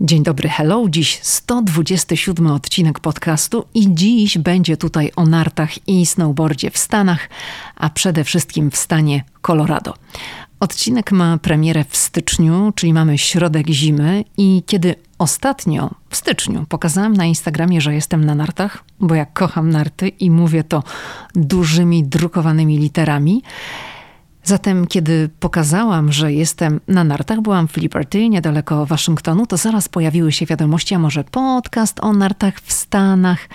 Dzień dobry, hello. Dziś 127 odcinek podcastu i dziś będzie tutaj o nartach i snowboardzie w Stanach, a przede wszystkim w stanie Colorado. Odcinek ma premierę w styczniu, czyli mamy środek zimy i kiedy ostatnio w styczniu pokazałam na Instagramie, że jestem na nartach, bo ja kocham narty i mówię to dużymi drukowanymi literami, Zatem, kiedy pokazałam, że jestem na nartach, byłam w Liberty, niedaleko Waszyngtonu, to zaraz pojawiły się wiadomości, a może podcast o nartach w Stanach.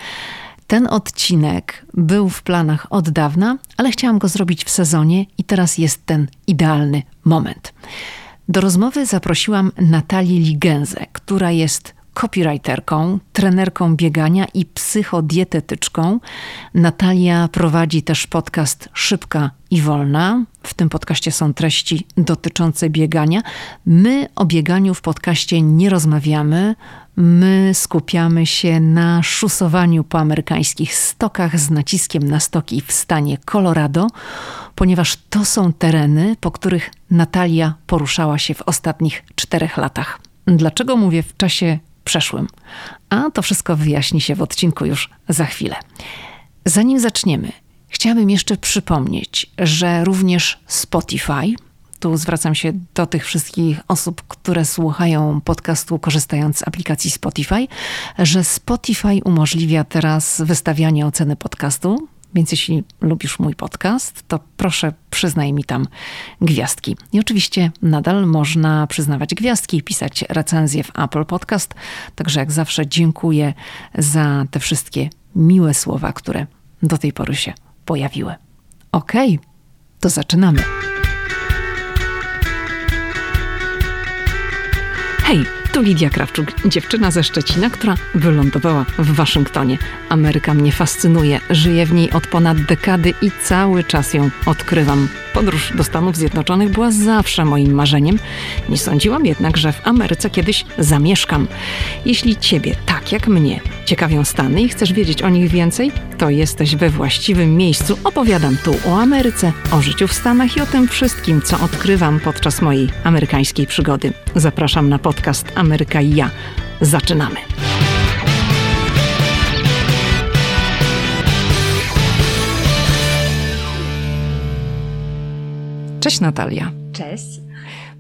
Ten odcinek był w planach od dawna, ale chciałam go zrobić w sezonie i teraz jest ten idealny moment. Do rozmowy zaprosiłam Natalię Ligenzę, która jest copywriterką, trenerką biegania i psychodietetyczką. Natalia prowadzi też podcast Szybka i Wolna. W tym podcaście są treści dotyczące biegania. My o bieganiu w podcaście nie rozmawiamy. My skupiamy się na szusowaniu po amerykańskich stokach z naciskiem na stoki w stanie Colorado, ponieważ to są tereny, po których Natalia poruszała się w ostatnich czterech latach. Dlaczego mówię w czasie przeszłym. A to wszystko wyjaśni się w odcinku już za chwilę. Zanim zaczniemy, chciałabym jeszcze przypomnieć, że również Spotify, tu zwracam się do tych wszystkich osób, które słuchają podcastu korzystając z aplikacji Spotify, że Spotify umożliwia teraz wystawianie oceny podcastu. Więc jeśli lubisz mój podcast, to proszę przyznaj mi tam gwiazdki. I oczywiście nadal można przyznawać gwiazdki i pisać recenzje w Apple Podcast. Także jak zawsze dziękuję za te wszystkie miłe słowa, które do tej pory się pojawiły. Okej, okay, to zaczynamy. Hej! Tu Lidia Krawczuk, dziewczyna ze Szczecina, która wylądowała w Waszyngtonie. Ameryka mnie fascynuje, żyję w niej od ponad dekady i cały czas ją odkrywam. Podróż do Stanów Zjednoczonych była zawsze moim marzeniem. Nie sądziłam jednak, że w Ameryce kiedyś zamieszkam. Jeśli Ciebie, tak jak mnie, ciekawią Stany i chcesz wiedzieć o nich więcej, to jesteś we właściwym miejscu. Opowiadam tu o Ameryce, o życiu w Stanach i o tym wszystkim, co odkrywam podczas mojej amerykańskiej przygody. Zapraszam na podcast Ameryka i ja. Zaczynamy. Cześć Natalia. Cześć.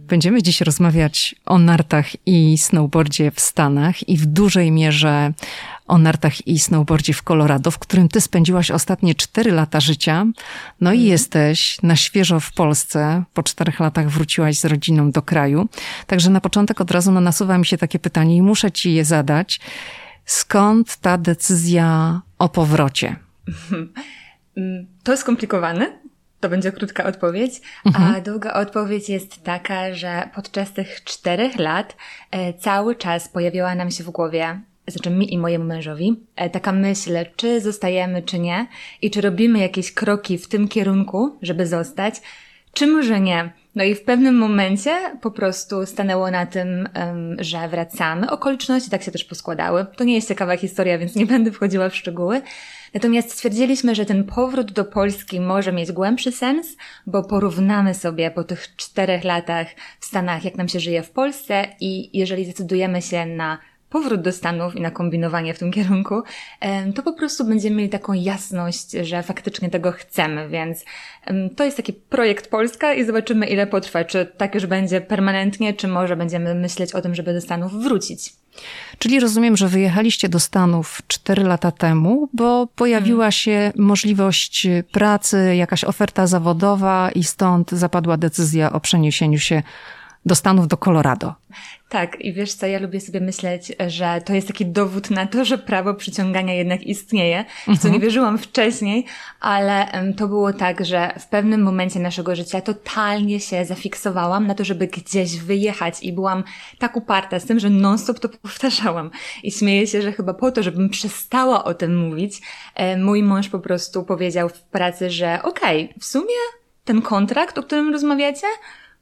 Będziemy dziś rozmawiać o nartach i snowboardzie w Stanach i w dużej mierze o nartach i snowboardzie w Colorado, w którym ty spędziłaś ostatnie cztery lata życia. No i mhm. jesteś na świeżo w Polsce. Po czterech latach wróciłaś z rodziną do kraju. Także na początek od razu nasuwa mi się takie pytanie i muszę ci je zadać. Skąd ta decyzja o powrocie? To jest skomplikowane, to będzie krótka odpowiedź. Mhm. A długa odpowiedź jest taka, że podczas tych czterech lat e, cały czas pojawiała nam się w głowie, znaczy mi i mojemu mężowi, e, taka myśl, czy zostajemy, czy nie, i czy robimy jakieś kroki w tym kierunku, żeby zostać, czy może nie. No i w pewnym momencie po prostu stanęło na tym, że wracamy. Okoliczności tak się też poskładały. To nie jest ciekawa historia, więc nie będę wchodziła w szczegóły. Natomiast stwierdziliśmy, że ten powrót do Polski może mieć głębszy sens, bo porównamy sobie po tych czterech latach w Stanach, jak nam się żyje w Polsce i jeżeli zdecydujemy się na powrót do Stanów i na kombinowanie w tym kierunku, to po prostu będziemy mieli taką jasność, że faktycznie tego chcemy, więc to jest taki projekt Polska i zobaczymy ile potrwa, czy tak już będzie permanentnie, czy może będziemy myśleć o tym, żeby do Stanów wrócić. Czyli rozumiem, że wyjechaliście do Stanów 4 lata temu, bo pojawiła hmm. się możliwość pracy, jakaś oferta zawodowa i stąd zapadła decyzja o przeniesieniu się do Stanów, do Colorado. Tak, i wiesz co, ja lubię sobie myśleć, że to jest taki dowód na to, że prawo przyciągania jednak istnieje, w co nie mhm. wierzyłam wcześniej, ale to było tak, że w pewnym momencie naszego życia totalnie się zafiksowałam na to, żeby gdzieś wyjechać i byłam tak uparta z tym, że non-stop to powtarzałam. I śmieję się, że chyba po to, żebym przestała o tym mówić, mój mąż po prostu powiedział w pracy, że okej, okay, w sumie ten kontrakt, o którym rozmawiacie,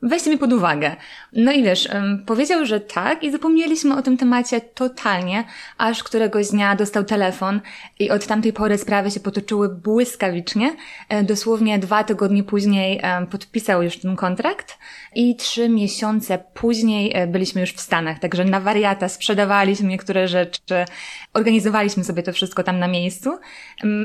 weźcie mi pod uwagę. No i wiesz, powiedział, że tak i zapomnieliśmy o tym temacie totalnie, aż któregoś dnia dostał telefon i od tamtej pory sprawy się potoczyły błyskawicznie. E, dosłownie dwa tygodnie później podpisał już ten kontrakt i trzy miesiące później e, byliśmy już w Stanach, także na wariata sprzedawaliśmy niektóre rzeczy, organizowaliśmy sobie to wszystko tam na miejscu.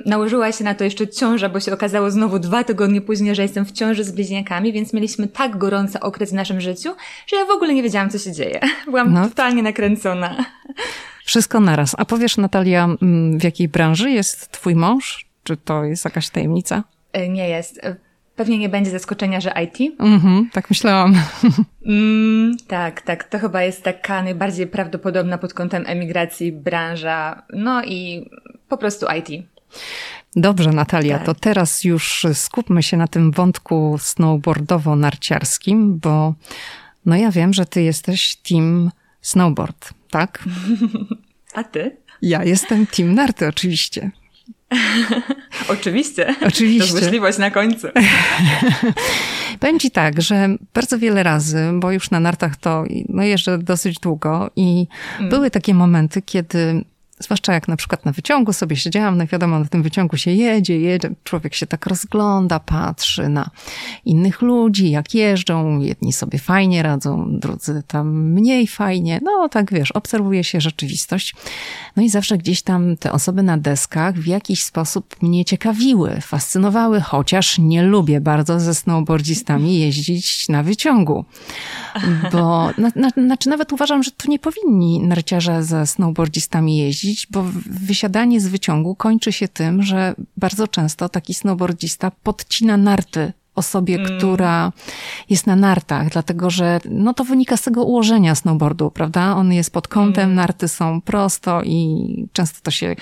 Nałożyła się na to jeszcze ciąża, bo się okazało znowu dwa tygodnie później, że jestem w ciąży z bliźniakami, więc mieliśmy tak gorący okres w naszym życiu, że ja w ogóle nie wiedziałam, co się dzieje. Byłam no. totalnie nakręcona. Wszystko naraz. A powiesz, Natalia, mm, w jakiej branży jest twój mąż? Czy to jest jakaś tajemnica? E, nie jest. Pewnie nie będzie zaskoczenia, że IT. Mhm, tak myślałam. Mm, tak, tak. To chyba jest taka najbardziej prawdopodobna pod kątem emigracji branża. No i po prostu IT. Dobrze, Natalia, tak. to teraz już skupmy się na tym wątku snowboardowo-narciarskim, bo no ja wiem, że ty jesteś team snowboard, tak? A ty? Ja jestem team narty, oczywiście. Oczywiście. Oczywiście. To złośliwość na końcu. Powiem ci tak, że bardzo wiele razy, bo już na nartach to no jeżdżę dosyć długo i mm. były takie momenty, kiedy Zwłaszcza jak na przykład na wyciągu sobie siedziałam, no wiadomo, na tym wyciągu się jedzie, jedzie, człowiek się tak rozgląda, patrzy na innych ludzi, jak jeżdżą, jedni sobie fajnie radzą, drudzy tam mniej fajnie, no tak wiesz, obserwuje się rzeczywistość. No i zawsze gdzieś tam te osoby na deskach w jakiś sposób mnie ciekawiły, fascynowały, chociaż nie lubię bardzo ze snowboardzistami jeździć na wyciągu. Bo, na, na, znaczy nawet uważam, że tu nie powinni narciarze ze snowboardzistami jeździć, jeździć, bo wysiadanie z wyciągu kończy się tym, że bardzo często taki snowboardzista podcina narty osobie, mm. która jest na nartach, dlatego że no to wynika z tego ułożenia snowboardu, prawda? On jest pod kątem, mm. narty są prosto i często to się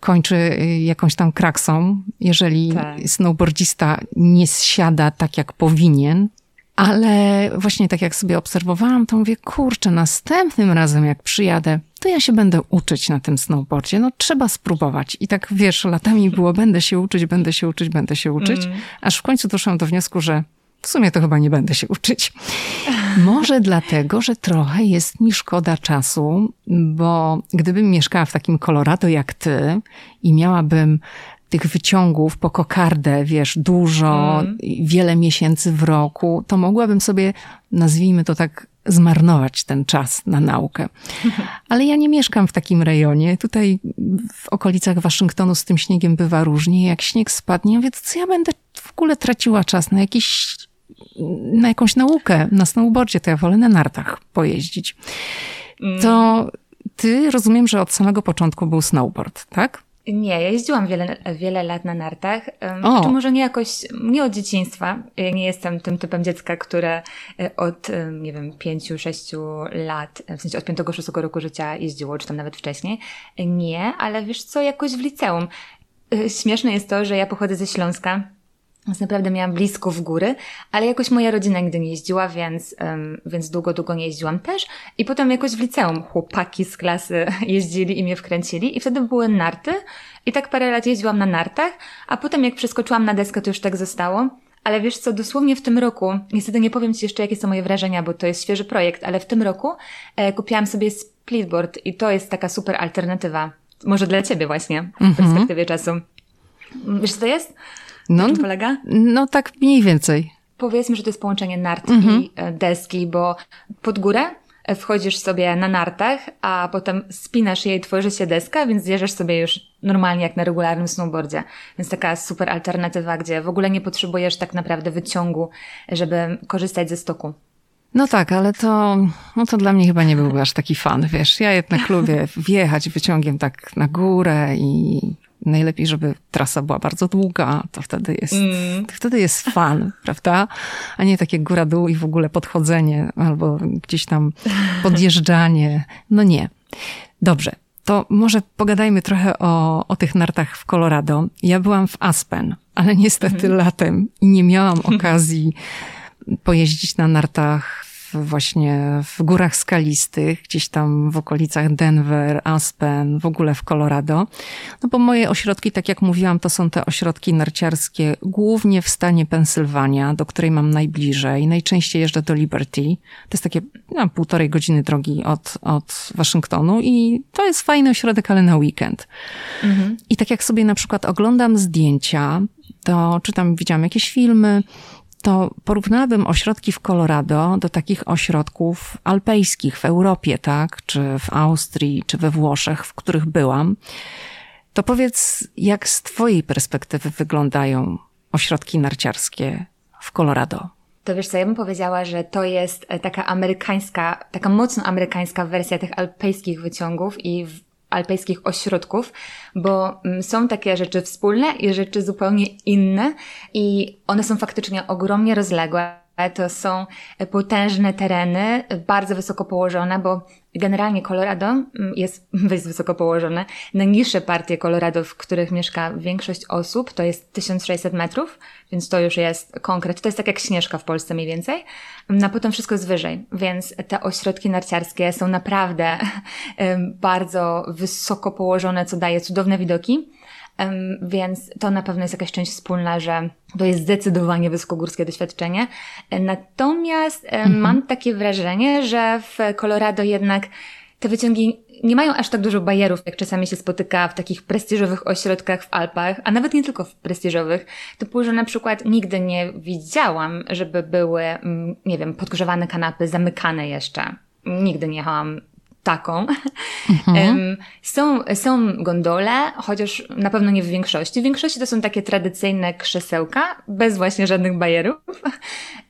kończy y, jakąś tam kraksą, jeżeli tak. snowboardzista nie zsiada tak jak powinien, ale właśnie tak jak sobie obserwowałam, to mówię, kurczę, następnym razem jak przyjadę, to ja się będę uczyć na tym snowboardzie. No trzeba spróbować. I tak wiesz, latami było, będę się uczyć, będę się uczyć, będę się uczyć, mm. aż w końcu doszłam do wniosku, że w sumie to chyba nie będę się uczyć. Może dlatego, że trochę jest mi szkoda czasu, bo gdybym mieszkała w takim Colorado jak ty i miałabym tych wyciągów po kokardę, wiesz, dużo, mm. wiele miesięcy w roku, to mogłabym sobie, nazwijmy to tak, zmarnować ten czas na naukę. Ale ja nie mieszkam w takim rejonie. Tutaj w okolicach Waszyngtonu z tym śniegiem bywa różnie. Jak śnieg spadnie, ja co ja będę w ogóle traciła czas na jakiś, na jakąś naukę, na snowboardzie, to ja wolę na nartach pojeździć. Mm. To ty rozumiem, że od samego początku był snowboard, tak? Nie, ja jeździłam wiele, wiele lat na nartach. O. Czy może nie jakoś, nie od dzieciństwa. Ja nie jestem tym typem dziecka, które e, od, nie wiem, pięciu, sześciu lat, w sensie od piątego, szóstego roku życia jeździło, czy tam nawet wcześniej. Nie, ale wiesz co, jakoś w liceum. E, śmieszne jest to, że ja pochodzę ze Śląska, więc naprawdę miałam blisko w góry, ale jakoś moja rodzina nigdy nie jeździła, więc, um, więc długo, długo nie jeździłam też. I potem jakoś w liceum chłopaki z klasy jeździli i mnie wkręcili i wtedy były narty i tak parę lat jeździłam na nartach, a potem jak przeskoczyłam na deskę, to już tak zostało. Ale wiesz co, dosłownie w tym roku, niestety nie powiem Ci jeszcze jakie są moje wrażenia, bo to jest świeży projekt, ale w tym roku e, kupiłam sobie splitboard i to jest taka super alternatywa. Może dla Ciebie właśnie, w mm -hmm. perspektywie czasu. Wiesz co to jest? No, czym polega? No tak mniej więcej. Powiedzmy, że to jest połączenie nart mhm. i e, deski, bo pod górę e, wchodzisz sobie na nartach, a potem spinasz je i tworzy się deska, więc zjeżdżasz sobie już normalnie jak na regularnym snowboardzie. Więc taka super alternatywa, gdzie w ogóle nie potrzebujesz tak naprawdę wyciągu, żeby korzystać ze stoku. No tak, ale to, no to dla mnie chyba nie byłby aż taki fan, wiesz. Ja jednak lubię wjechać wyciągiem tak na górę i Najlepiej, żeby trasa była bardzo długa, to wtedy jest, mm. to wtedy jest fan, prawda? A nie takie góra-dół i w ogóle podchodzenie albo gdzieś tam podjeżdżanie. No nie. Dobrze. To może pogadajmy trochę o, o tych nartach w Colorado. Ja byłam w Aspen, ale niestety mm. latem i nie miałam okazji pojeździć na nartach właśnie w górach skalistych, gdzieś tam w okolicach Denver, Aspen, w ogóle w Colorado. No bo moje ośrodki, tak jak mówiłam, to są te ośrodki narciarskie głównie w stanie Pensylwania, do której mam najbliżej. Najczęściej jeżdżę do Liberty. To jest takie no, półtorej godziny drogi od, od Waszyngtonu i to jest fajny ośrodek, ale na weekend. Mhm. I tak jak sobie na przykład oglądam zdjęcia, to czytam, widziałam jakieś filmy, to porównałabym ośrodki w Colorado do takich ośrodków alpejskich w Europie, tak? Czy w Austrii, czy we Włoszech, w których byłam. To powiedz, jak z Twojej perspektywy wyglądają ośrodki narciarskie w Colorado? To wiesz co, ja bym powiedziała, że to jest e, taka amerykańska, taka mocno amerykańska wersja tych alpejskich wyciągów i alpejskich ośrodków, bo mm, są takie rzeczy wspólne i rzeczy zupełnie inne i one są faktycznie ogromnie rozległe. To są potężne tereny, bardzo wysoko położone, bo generalnie Colorado mm, jest dość wysoko położone. Najniższe partie Colorado, w których mieszka większość osób, to jest 1600 metrów, więc to już jest konkret. To jest tak jak Śnieżka w Polsce mniej więcej. No a potem wszystko jest wyżej, więc te ośrodki narciarskie są naprawdę bardzo wysoko położone, co daje cudowne widoki. Więc to na pewno jest jakaś część wspólna, że to jest zdecydowanie wysokogórskie doświadczenie. Natomiast mhm. mam takie wrażenie, że w Colorado jednak te wyciągi nie mają aż tak dużo bajerów, jak czasami się spotyka w takich prestiżowych ośrodkach w Alpach, a nawet nie tylko w prestiżowych. Typu, że na przykład nigdy nie widziałam, żeby były, mm, nie wiem, podgrzewane kanapy zamykane jeszcze. Nigdy nie jechałam taką. Mhm. Są, są gondole, chociaż na pewno nie w większości. W większości to są takie tradycyjne krzesełka, bez właśnie żadnych bajerów.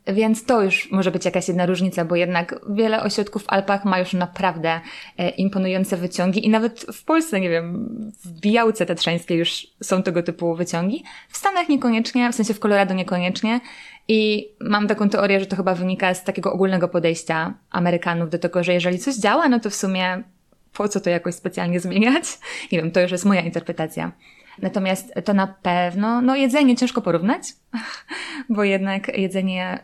Więc to już może być jakaś jedna różnica, bo jednak wiele ośrodków w Alpach ma już naprawdę e, imponujące wyciągi i nawet w Polsce, nie wiem, w Bijałce Tatrzańskiej już są tego typu wyciągi. W Stanach niekoniecznie, w sensie w Colorado niekoniecznie. I mam taką teorię, że to chyba wynika z takiego ogólnego podejścia Amerykanów do tego, że jeżeli coś działa, no to w sumie po co to jakoś specjalnie zmieniać? Nie wiem, to już jest moja interpretacja. Natomiast to na pewno, no jedzenie ciężko porównać, bo jednak jedzenie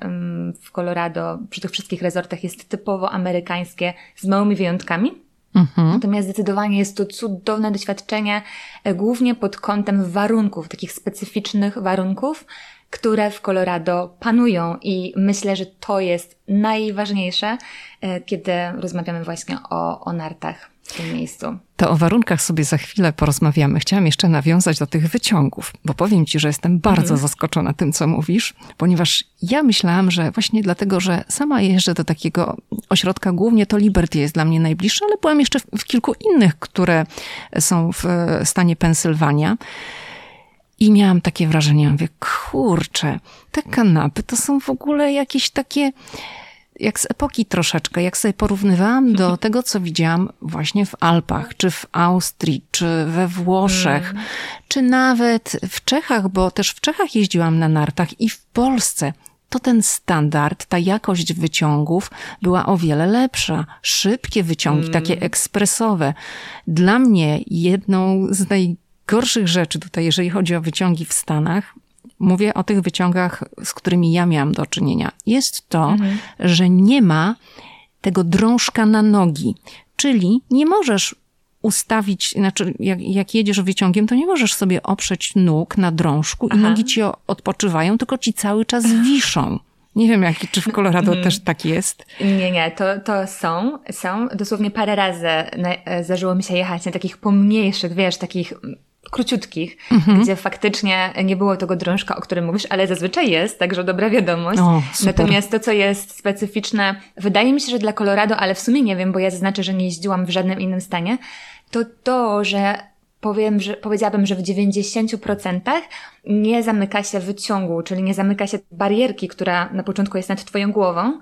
w Colorado przy tych wszystkich resortach jest typowo amerykańskie z małymi wyjątkami. Mhm. Natomiast zdecydowanie jest to cudowne doświadczenie, e, głównie pod kątem warunków, takich specyficznych warunków, które w Colorado panują i myślę, że to jest najważniejsze, e, kiedy rozmawiamy właśnie o, o nartach w tym miejscu. To o warunkach sobie za chwilę porozmawiamy. Chciałam jeszcze nawiązać do tych wyciągów, bo powiem Ci, że jestem bardzo mhm. zaskoczona tym, co mówisz, ponieważ ja myślałam, że właśnie dlatego, że sama jeżdżę do takiego ośrodka, głównie to Liberty jest dla mnie najbliższe, ale byłam jeszcze w, w kilku innych, które są w stanie Pensylwania. I miałam takie wrażenie, mówię, kurczę, te kanapy to są w ogóle jakieś takie, jak z epoki troszeczkę, jak sobie porównywałam do tego, co widziałam właśnie w Alpach, czy w Austrii, czy we Włoszech, mm. czy nawet w Czechach, bo też w Czechach jeździłam na nartach i w Polsce to ten standard, ta jakość wyciągów była o wiele lepsza. Szybkie wyciągi, mm. takie ekspresowe. Dla mnie jedną z naj gorszych rzeczy tutaj, jeżeli chodzi o wyciągi w Stanach, mówię o tych wyciągach, z którymi ja miałam do czynienia, jest to, mhm. że nie ma tego drążka na nogi. Czyli nie możesz ustawić, znaczy jak, jak jedziesz wyciągiem, to nie możesz sobie oprzeć nóg na drążku Aha. i nogi ci odpoczywają, tylko ci cały czas wiszą. Nie wiem, jak, czy w Colorado mm. też tak jest. Nie, nie, to, to są, są. Dosłownie parę razy zdarzyło mi się jechać na takich pomniejszych, wiesz, takich króciutkich, mhm. gdzie faktycznie nie było tego drążka, o którym mówisz, ale zazwyczaj jest, także dobra wiadomość. O, Natomiast to, co jest specyficzne, wydaje mi się, że dla Colorado, ale w sumie nie wiem, bo ja zaznaczę, że nie jeździłam w żadnym innym stanie, to to, że powiem, że powiedziałabym, że w 90% nie zamyka się wyciągu, czyli nie zamyka się barierki, która na początku jest nad Twoją głową,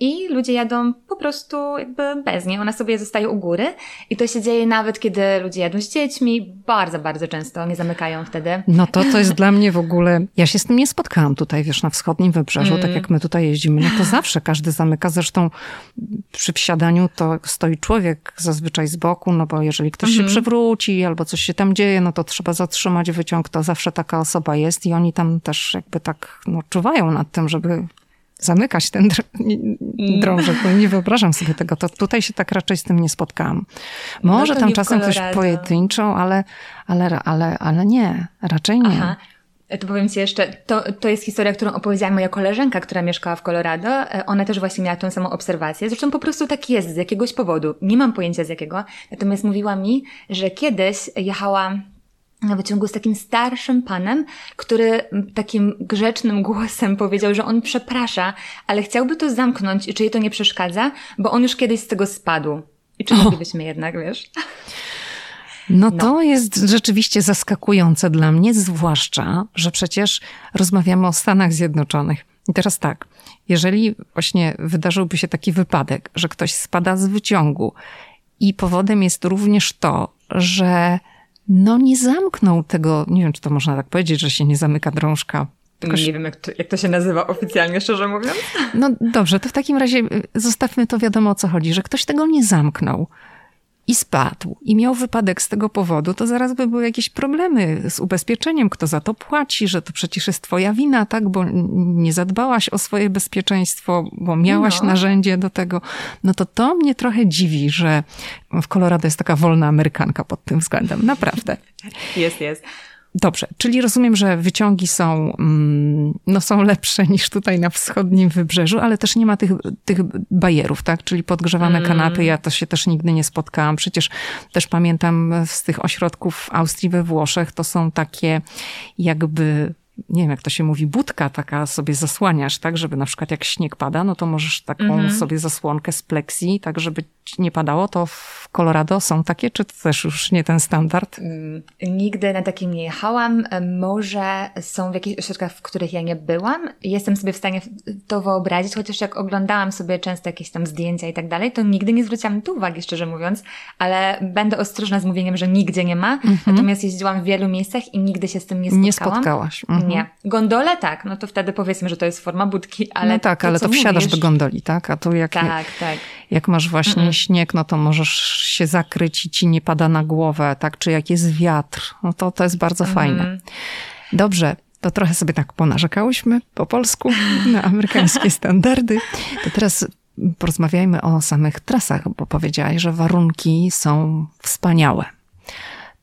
i ludzie jadą po prostu jakby bez niej. Ona sobie zostaje u góry i to się dzieje nawet, kiedy ludzie jadą z dziećmi. Bardzo, bardzo często nie zamykają wtedy. No to to jest dla mnie w ogóle... Ja się z tym nie spotkałam tutaj, wiesz, na wschodnim wybrzeżu, mm. tak jak my tutaj jeździmy. No to zawsze każdy zamyka. Zresztą przy wsiadaniu to stoi człowiek zazwyczaj z boku, no bo jeżeli ktoś mm. się mhm. przewróci albo coś się tam dzieje, no to trzeba zatrzymać wyciąg. To zawsze taka osoba jest i oni tam też jakby tak no, czuwają nad tym, żeby zamykać ten mm. drążek. No nie wyobrażam sobie tego. To tutaj się tak raczej z tym nie spotkałam. Może no tam czasem coś pojedynczą, ale, ale, ale, ale nie, raczej nie. Aha. To powiem Ci jeszcze, to, to jest historia, którą opowiedziała moja koleżanka, która mieszkała w Colorado. E, ona też właśnie miała tą samą obserwację. Zresztą po prostu tak jest, z jakiegoś powodu. Nie mam pojęcia z jakiego. Natomiast mówiła mi, że kiedyś jechała na wyciągu z takim starszym panem, który takim grzecznym głosem powiedział, że on przeprasza, ale chciałby to zamknąć i czy jej to nie przeszkadza, bo on już kiedyś z tego spadł. I czy moglibyśmy jednak, wiesz? No, no to jest rzeczywiście zaskakujące dla mnie, zwłaszcza, że przecież rozmawiamy o Stanach Zjednoczonych. I teraz tak, jeżeli właśnie wydarzyłby się taki wypadek, że ktoś spada z wyciągu i powodem jest również to, że no nie zamknął tego, nie wiem, czy to można tak powiedzieć, że się nie zamyka drążka. Tylko nie wiem, jak to, jak to się nazywa oficjalnie, szczerze mówiąc. No dobrze, to w takim razie y, zostawmy to wiadomo o co chodzi, że ktoś tego nie zamknął i spadł i miał wypadek z tego powodu, to zaraz by były jakieś problemy z ubezpieczeniem, kto za to płaci, że to przecież jest twoja wina, tak, bo nie zadbałaś o swoje bezpieczeństwo, bo miałaś no. narzędzie do tego. No to to mnie trochę dziwi, że w Colorado jest taka wolna Amerykanka pod tym względem. Naprawdę. Jest, jest. Dobrze, czyli rozumiem, że wyciągi są, mm, no są lepsze niż tutaj na wschodnim wybrzeżu, ale też nie ma tych, tych bajerów, tak? Czyli podgrzewane mm. kanapy, ja to się też nigdy nie spotkałam. Przecież też pamiętam z tych ośrodków w Austrii we Włoszech, to są takie jakby nie wiem jak to się mówi, budka taka sobie zasłaniasz, tak, żeby na przykład jak śnieg pada, no to możesz taką mm -hmm. sobie zasłonkę z pleksji, tak żeby nie padało, to w Colorado są takie, czy to też już nie ten standard? Nigdy na takim nie jechałam. Może są w jakichś ośrodkach, w których ja nie byłam. Jestem sobie w stanie to wyobrazić, chociaż jak oglądałam sobie często jakieś tam zdjęcia i tak dalej, to nigdy nie zwróciłam to uwagi, szczerze mówiąc, ale będę ostrożna z mówieniem, że nigdzie nie ma. -hmm. Natomiast jeździłam w wielu miejscach i nigdy się z tym nie spotkałam. Nie spotkałaś. -hmm. Nie. Gondole tak, no to wtedy powiedzmy, że to jest forma budki, ale. No tak, to, ale to wsiadasz mówisz... do gondoli, tak? A tu jak, tak, tak. jak masz właśnie -mm. Śnieg, no to możesz się zakryć i ci nie pada na głowę, tak? Czy jak jest wiatr, no to to jest bardzo -hmm. fajne. Dobrze, to trochę sobie tak ponarzekałyśmy po polsku na amerykańskie standardy. To teraz porozmawiajmy o samych trasach, bo powiedziałaś, że warunki są wspaniałe.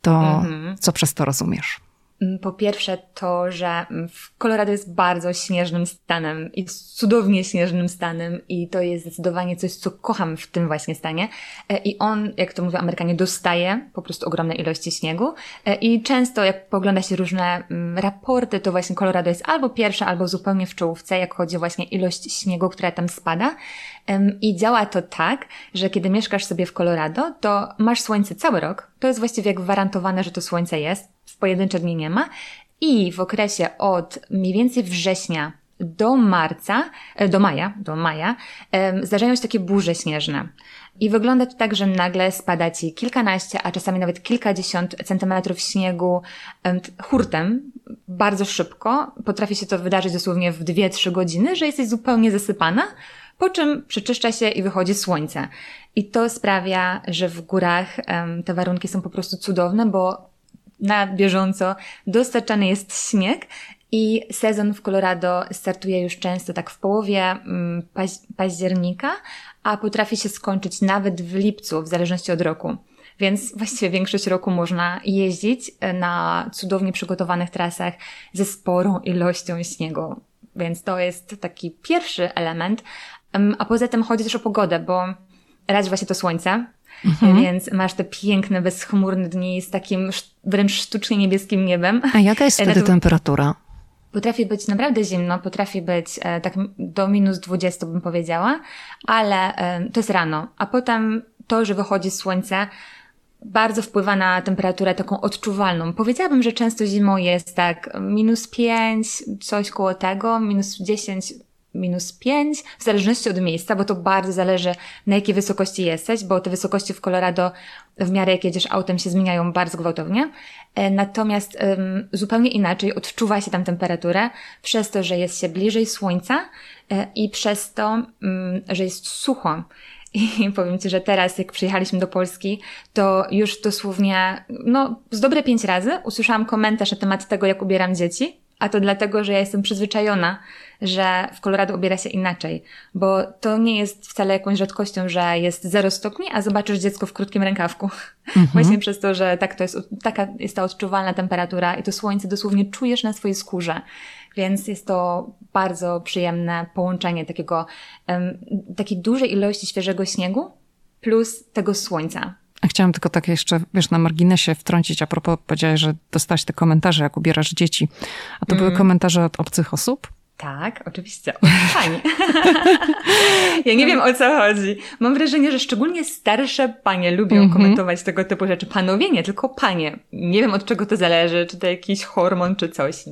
To -hmm. co przez to rozumiesz? Mm, po pierwsze to, że mm, Colorado jest bardzo śnieżnym stanem i cudownie śnieżnym stanem i to jest zdecydowanie coś, co kocham w tym właśnie stanie. E, I on, jak to mówią Amerykanie, dostaje po prostu ogromne ilości śniegu e, i często jak pogląda się różne mm, raporty, to właśnie Colorado jest albo pierwsze, albo zupełnie w czołówce, jak chodzi o właśnie ilość śniegu, która tam spada. I działa to tak, że kiedy mieszkasz sobie w Colorado, to masz słońce cały rok. To jest właściwie gwarantowane, że to słońce jest. W pojedyncze dni nie ma. I w okresie od mniej więcej września do marca, e, do maja, do maja, zdarzają się takie burze śnieżne. I wygląda to tak, że nagle spada ci kilkanaście, a czasami nawet kilkadziesiąt centymetrów śniegu hurtem, bardzo szybko. Potrafi się to wydarzyć dosłownie w dwie, trzy godziny, że jesteś zupełnie zasypana po czym przeczyszcza się i wychodzi słońce. I to sprawia, że w górach te warunki są po prostu cudowne, bo na bieżąco dostarczany jest śnieg i sezon w Colorado startuje już często tak w połowie um, paź października, a potrafi się skończyć nawet w lipcu, w zależności od roku. Więc właściwie większość roku można jeździć na cudownie przygotowanych trasach ze sporą ilością śniegu. Więc to jest taki pierwszy element, a poza tym chodzi też o pogodę, bo raz właśnie to słońce, mhm. więc masz te piękne, bezchmurne dni z takim wręcz sztucznie niebieskim niebem. A jaka jest wtedy temperatura? Potrafi być naprawdę zimno, potrafi być e, tak do minus 20 bym powiedziała, ale e, to jest rano. A potem to, że wychodzi słońce, bardzo wpływa na temperaturę taką odczuwalną. Powiedziałabym, że często zimą jest tak minus 5, coś koło tego, minus 10, minus 5, w zależności od miejsca, bo to bardzo zależy na jakiej wysokości jesteś, bo te wysokości w Colorado w miarę jak jedziesz autem się zmieniają bardzo gwałtownie. E, natomiast um, zupełnie inaczej odczuwa się tam temperaturę przez to, że jest się bliżej słońca e, i przez to, um, że jest sucho. I powiem Ci, że teraz, jak przyjechaliśmy do Polski, to już dosłownie, no, z dobre pięć razy usłyszałam komentarz na temat tego, jak ubieram dzieci, a to dlatego, że ja jestem przyzwyczajona że w Colorado ubiera się inaczej, bo to nie jest wcale jakąś rzadkością, że jest 0 stopni, a zobaczysz dziecko w krótkim rękawku. Mhm. Właśnie przez to, że tak to jest, taka jest ta odczuwalna temperatura i to słońce dosłownie czujesz na swojej skórze. Więc jest to bardzo przyjemne połączenie takiego, um, takiej dużej ilości świeżego śniegu plus tego słońca. Chciałam tylko tak jeszcze, wiesz, na marginesie wtrącić, a propos powiedziałeś, że dostałaś te komentarze, jak ubierasz dzieci. A to mm. były komentarze od obcych osób? Tak, oczywiście. Pani. ja nie wiem o co chodzi. Mam wrażenie, że szczególnie starsze panie lubią mm -hmm. komentować tego typu rzeczy. Panowie nie, tylko panie. Nie wiem od czego to zależy, czy to jakiś hormon, czy coś.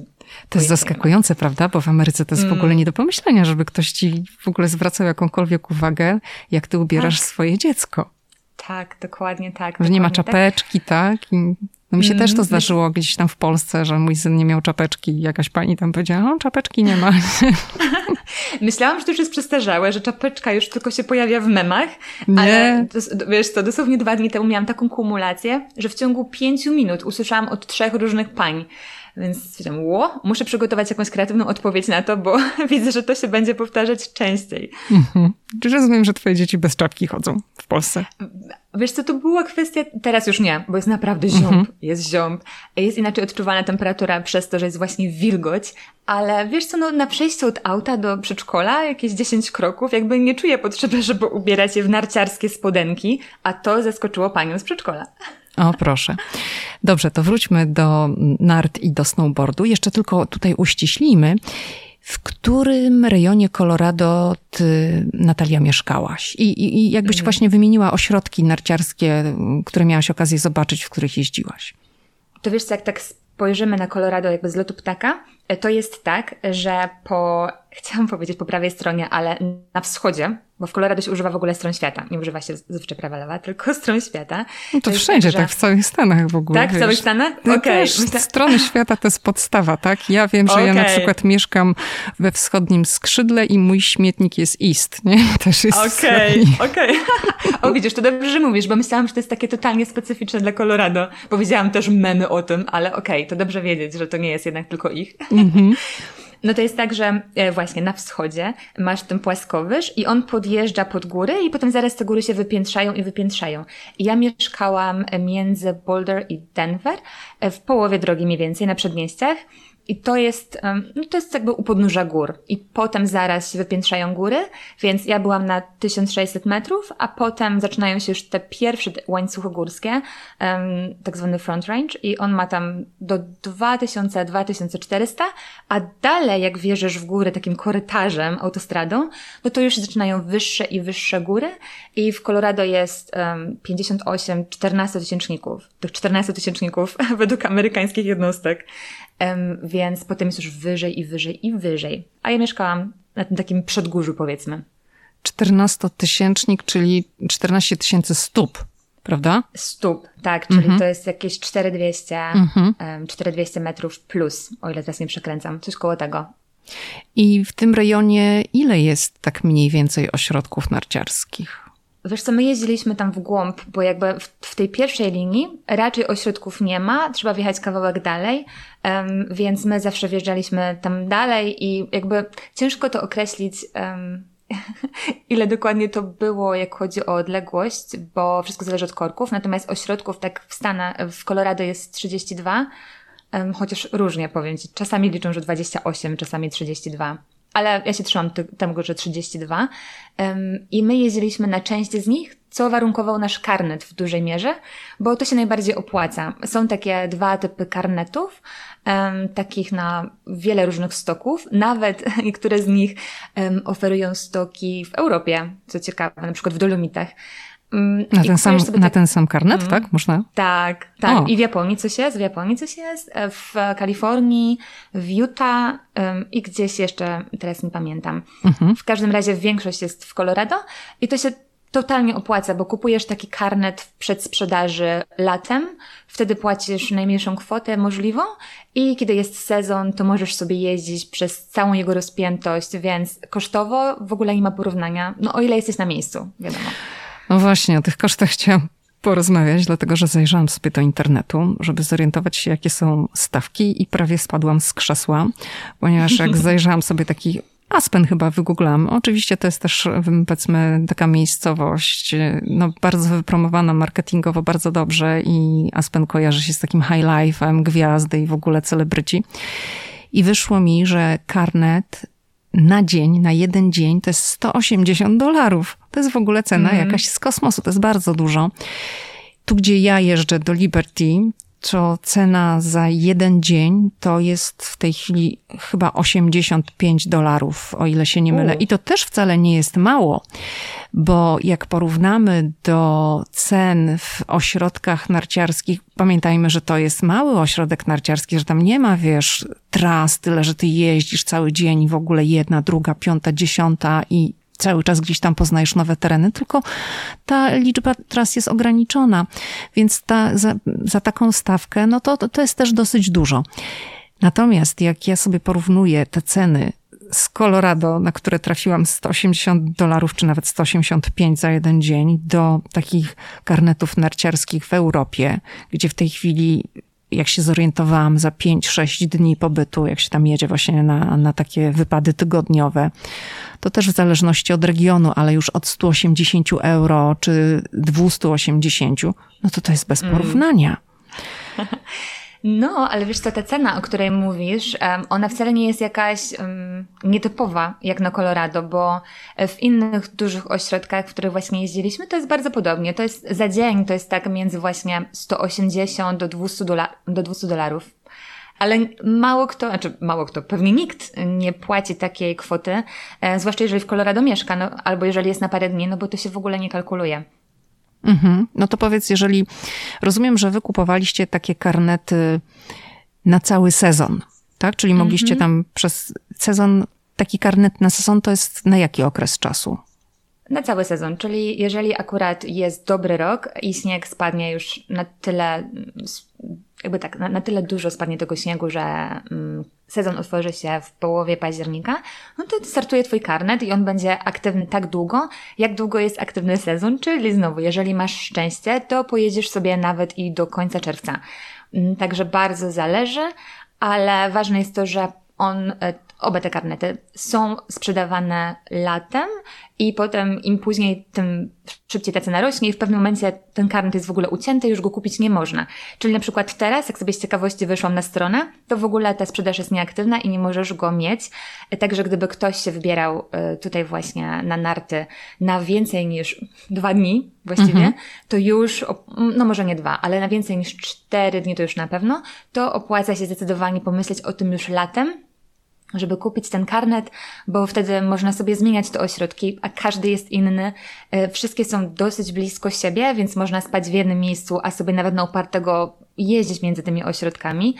To jest zaskakujące, prawda? Bo w Ameryce to jest mm. w ogóle nie do pomyślenia, żeby ktoś ci w ogóle zwracał jakąkolwiek uwagę, jak ty ubierasz tak. swoje dziecko. Tak, dokładnie tak. Że nie ma tak. czapeczki, tak? tak? I no mi się mm, też to zdarzyło gdzieś tam w Polsce, że mój syn nie miał czapeczki i jakaś pani tam powiedziała, o czapeczki nie ma. Myślałam, że to już jest przestarzałe, że czapeczka już tylko się pojawia w memach, nie. ale wiesz co, dosłownie dwa dni temu miałam taką kumulację, że w ciągu pięciu minut usłyszałam od trzech różnych pań, więc stwierdziłam, ło, muszę przygotować jakąś kreatywną odpowiedź na to, bo widzę, że to się będzie powtarzać częściej. Mhm. Czy rozumiem, że twoje dzieci bez czapki chodzą w Polsce? Wiesz co, to była kwestia, teraz już nie, bo jest naprawdę ziąb, mhm. jest ziąb. Jest inaczej odczuwana temperatura przez to, że jest właśnie wilgoć, ale wiesz co, no na przejściu od auta do przedszkola, jakieś 10 kroków, jakby nie czuję potrzeby, żeby ubierać je w narciarskie spodenki, a to zaskoczyło panią z przedszkola. O, proszę. Dobrze, to wróćmy do nart i do snowboardu. Jeszcze tylko tutaj uściślimy. W którym rejonie Colorado ty, Natalia, mieszkałaś? I, i, i jakbyś mhm. właśnie wymieniła ośrodki narciarskie, które miałaś okazję zobaczyć, w których jeździłaś? To wiesz co, jak tak spojrzymy na Colorado jakby z lotu ptaka, to jest tak, że po, chciałam powiedzieć po prawej stronie, ale na wschodzie, bo w Colorado się używa w ogóle stron świata. Nie używa się zazwyczaj prawa lewa, tylko stron świata. No to, to wszędzie, tak, że... tak, w całych Stanach w ogóle. Tak, w całych Stanach? No Okej. Okay. Strony świata to jest podstawa, tak? Ja wiem, że okay. ja na przykład mieszkam we wschodnim skrzydle i mój śmietnik jest east, nie? Też jest Okej, okej. Okay. o, widzisz, to dobrze, że mówisz, bo myślałam, że to jest takie totalnie specyficzne dla Colorado. Powiedziałam też memy o tym, ale okej, to dobrze wiedzieć, że to nie jest jednak tylko ich. Mm -hmm. No to jest tak, że e, właśnie na wschodzie masz ten płaskowyż i on podjeżdża pod góry i potem zaraz te góry się wypiętrzają i wypiętrzają. Ja mieszkałam między Boulder i Denver, e, w połowie drogi mniej więcej, na przedmieściach. I to jest, no to jest jakby u podnóża gór. I potem zaraz się wypiętrzają góry, więc ja byłam na 1600 metrów, a potem zaczynają się już te pierwsze łańcuchy górskie, um, tak zwany front range i on ma tam do 2000-2400, a dalej jak wjeżdżasz w górę takim korytarzem, autostradą, no to już zaczynają wyższe i wyższe góry i w Colorado jest um, 58 14 tysięczników. Tych 14 tysięczników według amerykańskich jednostek. Więc potem jest już wyżej i wyżej i wyżej. A ja mieszkałam na tym takim przedgórzu, powiedzmy. 14-tysięcznik, czyli 14 tysięcy stóp, prawda? Stóp, tak, czyli mhm. to jest jakieś 4200, mhm. um, 4200 metrów plus, o ile teraz nie przekręcam, coś koło tego. I w tym rejonie ile jest tak mniej więcej ośrodków narciarskich? Wiesz co, my jeździliśmy tam w głąb, bo jakby w, w, tej pierwszej linii raczej ośrodków nie ma, trzeba wjechać kawałek dalej, um, więc my zawsze wjeżdżaliśmy tam dalej i jakby ciężko to określić, um, ile dokładnie to było, jak chodzi o odległość, bo wszystko zależy od korków, natomiast ośrodków tak w Stanach, w Colorado jest 32, um, chociaż różnie powiem Ci, czasami liczą, że 28, czasami 32 ale ja się trzymam tego, że 32. Um, I my jeździliśmy na część z nich, co warunkował nasz karnet w dużej mierze, bo to się najbardziej opłaca. Są takie dwa typy karnetów, um, takich na wiele różnych stoków. Nawet niektóre z nich um, oferują stoki w Europie, co ciekawe, na przykład w Dolomitach. Na ten, sam, na tak, ten sam karnet, mm, tak? Można? Tak, tak. O. I w Japonii coś jest, w Japonii coś jest, w Kalifornii, w Utah um, i gdzieś jeszcze, teraz nie pamiętam. Mhm. W każdym razie większość jest w Colorado i to się totalnie opłaca, bo kupujesz taki karnet w przedsprzedaży latem, wtedy płacisz najmniejszą kwotę możliwą i kiedy jest sezon, to możesz sobie jeździć przez całą jego rozpiętość, więc kosztowo w ogóle nie ma porównania, no o ile jesteś na miejscu, wiadomo. No właśnie, o tych kosztach chciałam porozmawiać, dlatego że zajrzałam sobie do internetu, żeby zorientować się, jakie są stawki i prawie spadłam z krzesła, ponieważ jak zajrzałam sobie taki Aspen chyba wygooglam. Oczywiście to jest też, powiedzmy, taka miejscowość, no, bardzo wypromowana marketingowo, bardzo dobrze i Aspen kojarzy się z takim high life'em, gwiazdy i w ogóle celebryci. I wyszło mi, że karnet na dzień, na jeden dzień to jest 180 dolarów. To jest w ogóle cena mm. jakaś z kosmosu, to jest bardzo dużo. Tu, gdzie ja jeżdżę do Liberty, to cena za jeden dzień to jest w tej chwili chyba 85 dolarów, o ile się nie mylę. I to też wcale nie jest mało, bo jak porównamy do cen w ośrodkach narciarskich, pamiętajmy, że to jest mały ośrodek narciarski, że tam nie ma, wiesz, tras, tyle, że ty jeździsz cały dzień w ogóle jedna, druga, piąta, dziesiąta i cały czas gdzieś tam poznajesz nowe tereny, tylko ta liczba tras jest ograniczona, więc ta, za, za taką stawkę, no to, to jest też dosyć dużo. Natomiast jak ja sobie porównuję te ceny z Colorado, na które trafiłam 180 dolarów, czy nawet 185 za jeden dzień, do takich karnetów narciarskich w Europie, gdzie w tej chwili jak się zorientowałam, za 5-6 dni pobytu, jak się tam jedzie właśnie na, na takie wypady tygodniowe, to też w zależności od regionu, ale już od 180 euro czy 280, no to to jest bez mm. porównania. Mm. No, ale wiesz co, ta cena, o której mówisz, ona wcale nie jest jakaś nietypowa jak na Colorado, bo w innych dużych ośrodkach, w których właśnie jeździliśmy, to jest bardzo podobnie. To jest za dzień, to jest tak między właśnie 180 do 200, dola do 200 dolarów. Ale mało kto, znaczy mało kto, pewnie nikt nie płaci takiej kwoty, e, zwłaszcza jeżeli w Colorado mieszka, no, albo jeżeli jest na parę dni, no bo to się w ogóle nie kalkuluje. Mhm. No to powiedz, jeżeli rozumiem, że wy kupowaliście takie karnety na cały sezon, tak? Czyli mogliście mhm. tam przez sezon, taki karnet na sezon to jest na jaki okres czasu? Na cały sezon, czyli jeżeli akurat jest dobry rok i śnieg spadnie już na tyle, jakby tak, na, na tyle dużo spadnie tego śniegu, że mm, sezon otworzy się w połowie października, no to startuje Twój karnet i on będzie aktywny tak długo, jak długo jest aktywny sezon, czyli znowu, jeżeli masz szczęście, to pojedziesz sobie nawet i do końca czerwca. Mm, także bardzo zależy, ale ważne jest to, że on e, Oba te karnety są sprzedawane latem i potem im później, tym szybciej ta cena rośnie i w pewnym momencie ten karnet jest w ogóle ucięty, już go kupić nie można. Czyli na przykład teraz, jak sobie z ciekawości wyszłam na stronę, to w ogóle ta sprzedaż jest nieaktywna i nie możesz go mieć. Także gdyby ktoś się wybierał e, tutaj właśnie na narty na więcej niż dwa dni właściwie, mhm. to już, no może nie dwa, ale na więcej niż cztery dni to już na pewno, to opłaca się zdecydowanie pomyśleć o tym już latem, żeby kupić ten karnet, bo wtedy można sobie zmieniać te ośrodki, a każdy jest inny. E, wszystkie są dosyć blisko siebie, więc można spać w jednym miejscu, a sobie nawet na upartego jeździć między tymi ośrodkami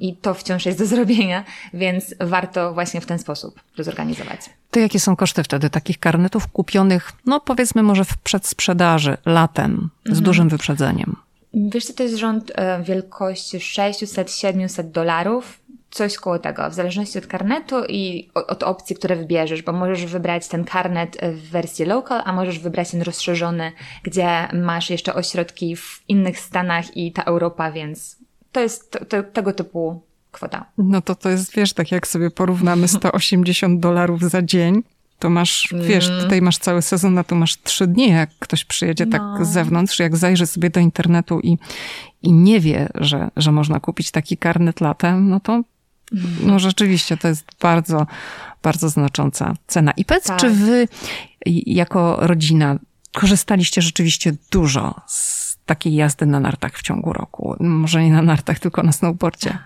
i to wciąż jest do zrobienia, więc warto właśnie w ten sposób to zorganizować. To jakie są koszty wtedy takich karnetów kupionych, no powiedzmy może w przedsprzedaży latem z mhm. dużym wyprzedzeniem? Wiesz, to jest rząd e, wielkości 600-700 dolarów coś koło tego, w zależności od karnetu i od opcji, które wybierzesz, bo możesz wybrać ten karnet w wersji local, a możesz wybrać ten rozszerzony, gdzie masz jeszcze ośrodki w innych stanach i ta Europa, więc to jest to, to, tego typu kwota. No to to jest, wiesz, tak jak sobie porównamy 180 dolarów za dzień, to masz, wiesz, mm. tutaj masz cały sezon, a tu masz trzy dni, jak ktoś przyjedzie tak no. tak z zewnątrz, jak zajrzy sobie do internetu i, i nie wie, że, że można kupić taki karnet latem, no to no rzeczywiście, to jest bardzo, bardzo znacząca cena. I powiedz, tak. czy wy jako rodzina korzystaliście rzeczywiście dużo z takiej jazdy na nartach w ciągu roku? Może nie na nartach, tylko na snowboardzie.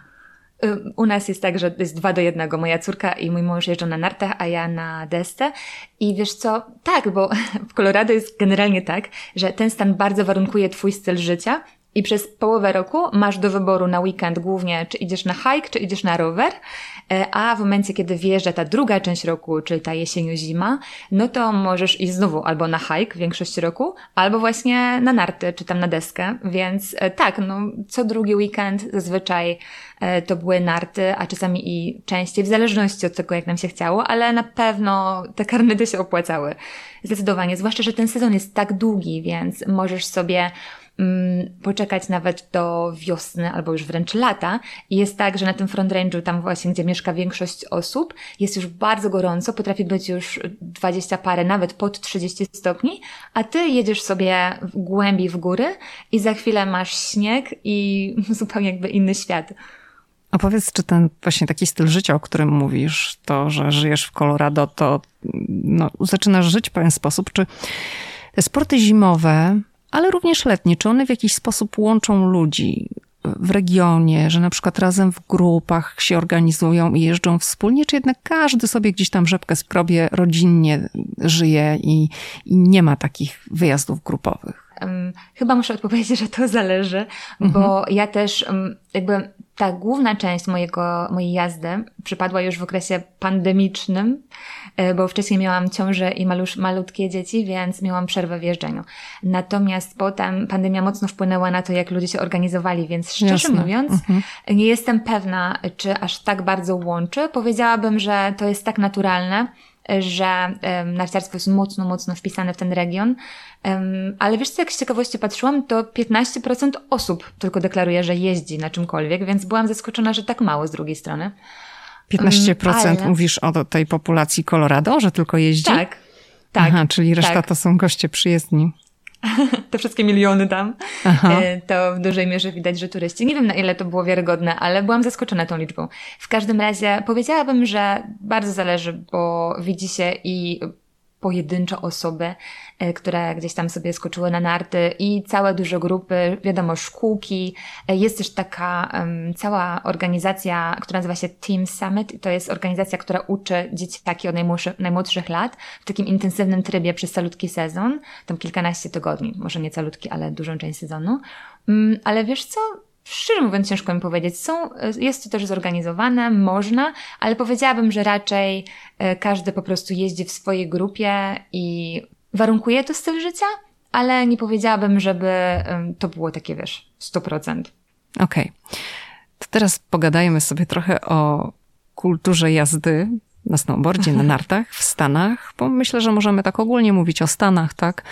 U nas jest tak, że jest dwa do jednego. Moja córka i mój mąż jeżdżą na nartach, a ja na desce. I wiesz co? Tak, bo w Colorado jest generalnie tak, że ten stan bardzo warunkuje twój styl życia i przez połowę roku masz do wyboru na weekend głównie, czy idziesz na hike, czy idziesz na rower, e, a w momencie, kiedy wjeżdża ta druga część roku, czyli ta jesienio-zima, no to możesz iść znowu albo na hike w większości roku, albo właśnie na narty, czy tam na deskę, więc e, tak, no co drugi weekend zazwyczaj e, to były narty, a czasami i częściej, w zależności od tego, jak nam się chciało, ale na pewno te karnety się opłacały. Zdecydowanie, zwłaszcza, że ten sezon jest tak długi, więc możesz sobie poczekać nawet do wiosny albo już wręcz lata. I jest tak, że na tym Front Range'u, tam właśnie, gdzie mieszka większość osób, jest już bardzo gorąco, potrafi być już 20 parę, nawet pod 30 stopni, a ty jedziesz sobie w głębi w góry i za chwilę masz śnieg i zupełnie jakby inny świat. Opowiedz, czy ten właśnie taki styl życia, o którym mówisz, to, że żyjesz w Colorado, to no, zaczynasz żyć w pewien sposób, czy te sporty zimowe, ale również letnie, czy one w jakiś sposób łączą ludzi w regionie, że na przykład razem w grupach się organizują i jeżdżą wspólnie, czy jednak każdy sobie gdzieś tam rzepkę skrobie, rodzinnie żyje i, i nie ma takich wyjazdów grupowych? Chyba muszę odpowiedzieć, że to zależy, mhm. bo ja też jakby ta główna część mojego, mojej jazdy przypadła już w okresie pandemicznym, e, bo wcześniej miałam ciążę i malusz, malutkie dzieci, więc miałam przerwę w jeżdżeniu. Natomiast potem pandemia mocno wpłynęła na to, jak ludzie się organizowali, więc szczerze Jasne. mówiąc, mhm. nie jestem pewna, czy aż tak bardzo łączy. Powiedziałabym, że to jest tak naturalne, że narciarstwo jest mocno, mocno wpisane w ten region. Ale wiesz co, jak z ciekawości patrzyłam, to 15% osób tylko deklaruje, że jeździ na czymkolwiek, więc byłam zaskoczona, że tak mało z drugiej strony. 15% Ale... mówisz o tej populacji Colorado, że tylko jeździ? Tak. Tak. Aha, czyli reszta tak. to są goście przyjezdni. te wszystkie miliony tam, Aha. E, to w dużej mierze widać, że turyści. Nie wiem na ile to było wiarygodne, ale byłam zaskoczona tą liczbą. W każdym razie powiedziałabym, że bardzo zależy, bo widzi się i pojedyncze osoby, które gdzieś tam sobie skoczyły na narty i całe duże grupy, wiadomo, szkółki. E, jest też taka um, cała organizacja, która nazywa się Team Summit. To jest organizacja, która uczy dzieciaki od najmłodszych, najmłodszych lat w takim intensywnym trybie przez calutki sezon, tam kilkanaście tygodni, może nie calutki, ale dużą część sezonu. Um, ale wiesz co? Szczerze mówiąc, ciężko mi powiedzieć. Są, jest to też zorganizowane, można, ale powiedziałabym, że raczej e, każdy po prostu jeździ w swojej grupie i warunkuje to styl życia, ale nie powiedziałabym, żeby to było takie, wiesz, 100%. Okej. Okay. To teraz pogadajmy sobie trochę o kulturze jazdy na snowboardzie, na nartach w Stanach, bo myślę, że możemy tak ogólnie mówić o Stanach, tak?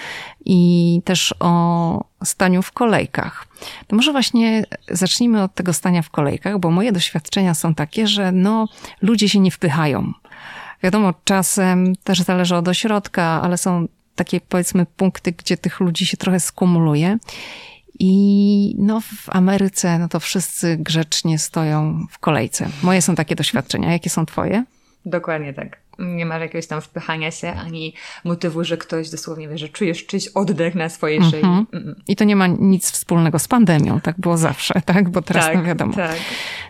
I też o staniu w kolejkach. To może właśnie zacznijmy od tego stania w kolejkach, bo moje doświadczenia są takie, że no, ludzie się nie wpychają. Wiadomo, czasem też zależy od ośrodka, ale są takie powiedzmy punkty, gdzie tych ludzi się trochę skumuluje. I no, w Ameryce, no to wszyscy grzecznie stoją w kolejce. Moje są takie doświadczenia. Jakie są twoje? Dokładnie tak. Nie ma jakiegoś tam wpychania się, ani motywu, że ktoś dosłownie wie, że czujesz czyjś oddech na swojej szyi. Mm -hmm. I to nie ma nic wspólnego z pandemią, tak było zawsze, tak? Bo teraz tak, no wiadomo. Tak.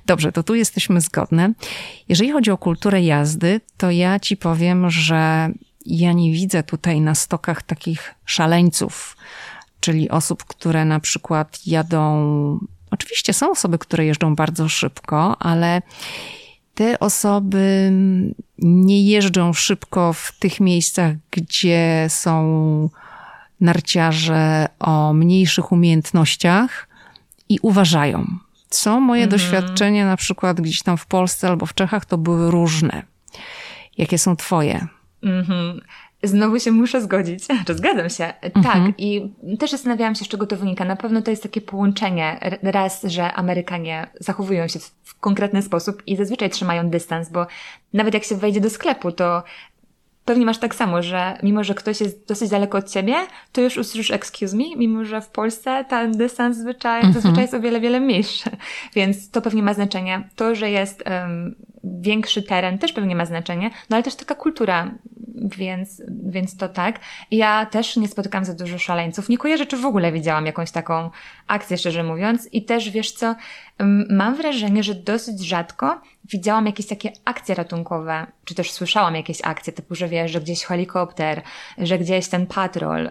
Dobrze, to tu jesteśmy zgodne. Jeżeli chodzi o kulturę jazdy, to ja ci powiem, że ja nie widzę tutaj na stokach takich szaleńców, czyli osób, które na przykład jadą. Oczywiście są osoby, które jeżdżą bardzo szybko, ale te osoby nie jeżdżą szybko w tych miejscach, gdzie są narciarze o mniejszych umiejętnościach i uważają. Co moje mhm. doświadczenia, na przykład gdzieś tam w Polsce albo w Czechach, to były różne. Jakie są Twoje? Mhm. Znowu się muszę zgodzić. Czy zgadzam się? Mhm. Tak. I też zastanawiałam się, z czego to wynika. Na pewno to jest takie połączenie. Raz, że Amerykanie zachowują się w konkretny sposób i zazwyczaj trzymają dystans, bo nawet jak się wejdzie do sklepu, to pewnie masz tak samo, że mimo, że ktoś jest dosyć daleko od ciebie, to już usłyszysz excuse me, mimo, że w Polsce ten dystans zwyczaj, mhm. zazwyczaj jest o wiele, wiele mniejszy. Więc to pewnie ma znaczenie. To, że jest um, większy teren też pewnie ma znaczenie, no ale też taka kultura więc, więc to tak. Ja też nie spotykam za dużo szaleńców. Nie kojarzę, czy w ogóle widziałam jakąś taką akcję, szczerze mówiąc. I też, wiesz co, mam wrażenie, że dosyć rzadko widziałam jakieś takie akcje ratunkowe, czy też słyszałam jakieś akcje, typu, że wiesz, że gdzieś helikopter, że gdzieś ten patrol,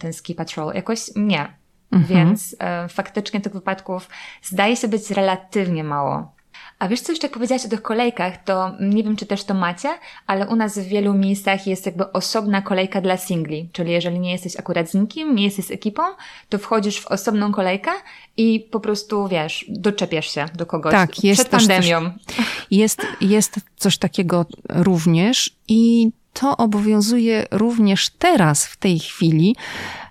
ten ski patrol, jakoś nie. Mhm. Więc um, faktycznie tych wypadków zdaje się być relatywnie mało. A wiesz co, jeszcze jak powiedziałaś o tych kolejkach, to nie wiem, czy też to macie, ale u nas w wielu miejscach jest jakby osobna kolejka dla singli. Czyli jeżeli nie jesteś akurat z nikim, nie jesteś z ekipą, to wchodzisz w osobną kolejkę i po prostu, wiesz, doczepiasz się do kogoś tak, jest przed pandemią. Coś, jest, jest coś takiego również i to obowiązuje również teraz, w tej chwili,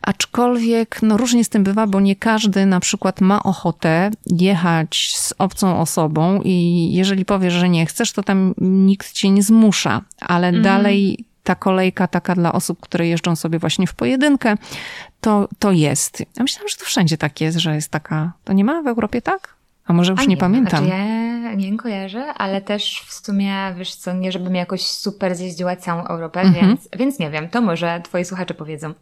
aczkolwiek no różnie z tym bywa, bo nie każdy na przykład ma ochotę jechać z obcą osobą i jeżeli powiesz, że nie chcesz, to tam nikt cię nie zmusza, ale mm. dalej ta kolejka taka dla osób, które jeżdżą sobie właśnie w pojedynkę, to, to jest. Ja myślałam, że to wszędzie tak jest, że jest taka. To nie ma w Europie tak? A może już nie, nie, pamiętam. Znaczy ja nie kojarzę, ale też w sumie, wiesz co, nie żebym jakoś super zjeździła całą Europę, mhm. więc, więc nie wiem, to może twoi słuchacze powiedzą.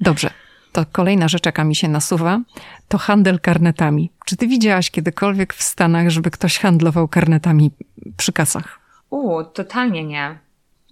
Dobrze. To kolejna rzecz, jaka mi się nasuwa, to handel karnetami. Czy ty widziałaś kiedykolwiek w Stanach, żeby ktoś handlował karnetami przy kasach? U, totalnie nie.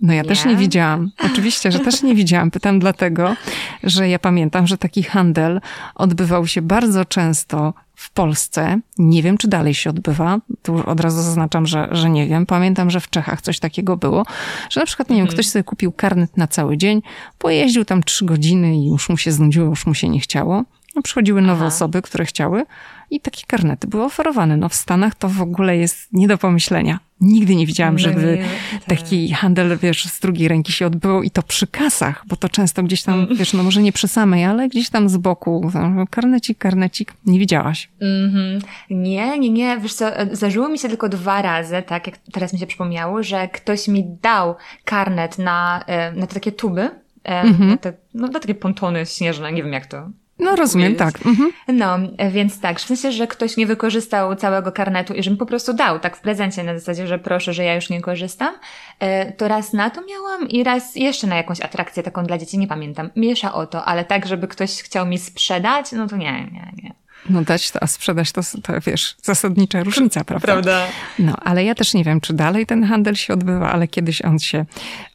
No ja nie? też nie widziałam. Oczywiście, że też nie widziałam. Pytam dlatego, że ja pamiętam, że taki handel odbywał się bardzo często w Polsce. Nie wiem, czy dalej się odbywa. Tu od razu zaznaczam, że, że nie wiem. Pamiętam, że w Czechach coś takiego było, że na przykład, nie wiem, mhm. ktoś sobie kupił karnet na cały dzień, pojeździł tam trzy godziny i już mu się znudziło, już mu się nie chciało. No, przychodziły nowe Aha. osoby, które chciały i takie karnety były oferowane. No w Stanach to w ogóle jest nie do pomyślenia. Nigdy nie widziałam, no żeby tak. taki handel, wiesz, z drugiej ręki się odbywał i to przy kasach, bo to często gdzieś tam, mm. wiesz, no może nie przy samej, ale gdzieś tam z boku, karnecik, karnecik. Nie widziałaś? Mm -hmm. Nie, nie, nie. Wiesz co, zdarzyło mi się tylko dwa razy, tak jak teraz mi się przypomniało, że ktoś mi dał karnet na, e, na te takie tuby, mm -hmm. na, te, no, na takie pontony śnieżne, nie wiem jak to no rozumiem, tak. Mhm. No, więc tak, w sensie, że ktoś nie wykorzystał całego karnetu i że mi po prostu dał, tak w prezencie na zasadzie, że proszę, że ja już nie korzystam, e, to raz na to miałam i raz jeszcze na jakąś atrakcję taką dla dzieci, nie pamiętam. Miesza o to, ale tak, żeby ktoś chciał mi sprzedać, no to nie, nie, nie. No dać to, a sprzedać to, to wiesz, zasadnicza różnica, prawda? Prawda. No, ale ja też nie wiem, czy dalej ten handel się odbywa, ale kiedyś on się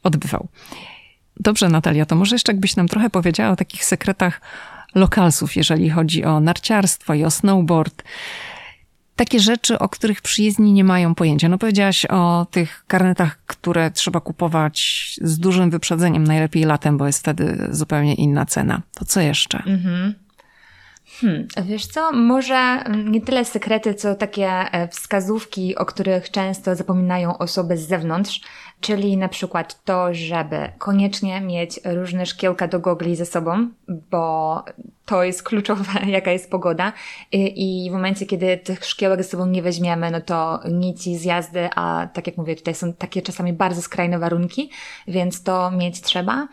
odbywał. Dobrze, Natalia, to może jeszcze jakbyś nam trochę powiedziała o takich sekretach lokalsów, jeżeli chodzi o narciarstwo i o snowboard. Takie rzeczy, o których przyjezdni nie mają pojęcia. No powiedziałaś o tych karnetach, które trzeba kupować z dużym wyprzedzeniem, najlepiej latem, bo jest wtedy zupełnie inna cena. To co jeszcze? Mhm. Hmm, wiesz co, może nie tyle sekrety, co takie e, wskazówki, o których często zapominają osoby z zewnątrz, czyli na przykład to, żeby koniecznie mieć różne szkiełka do gogli ze sobą, bo to jest kluczowe, jaka jest pogoda I, i w momencie, kiedy tych szkiełek ze sobą nie weźmiemy, no to nici z jazdy, a tak jak mówię, tutaj są takie czasami bardzo skrajne warunki, więc to mieć trzeba.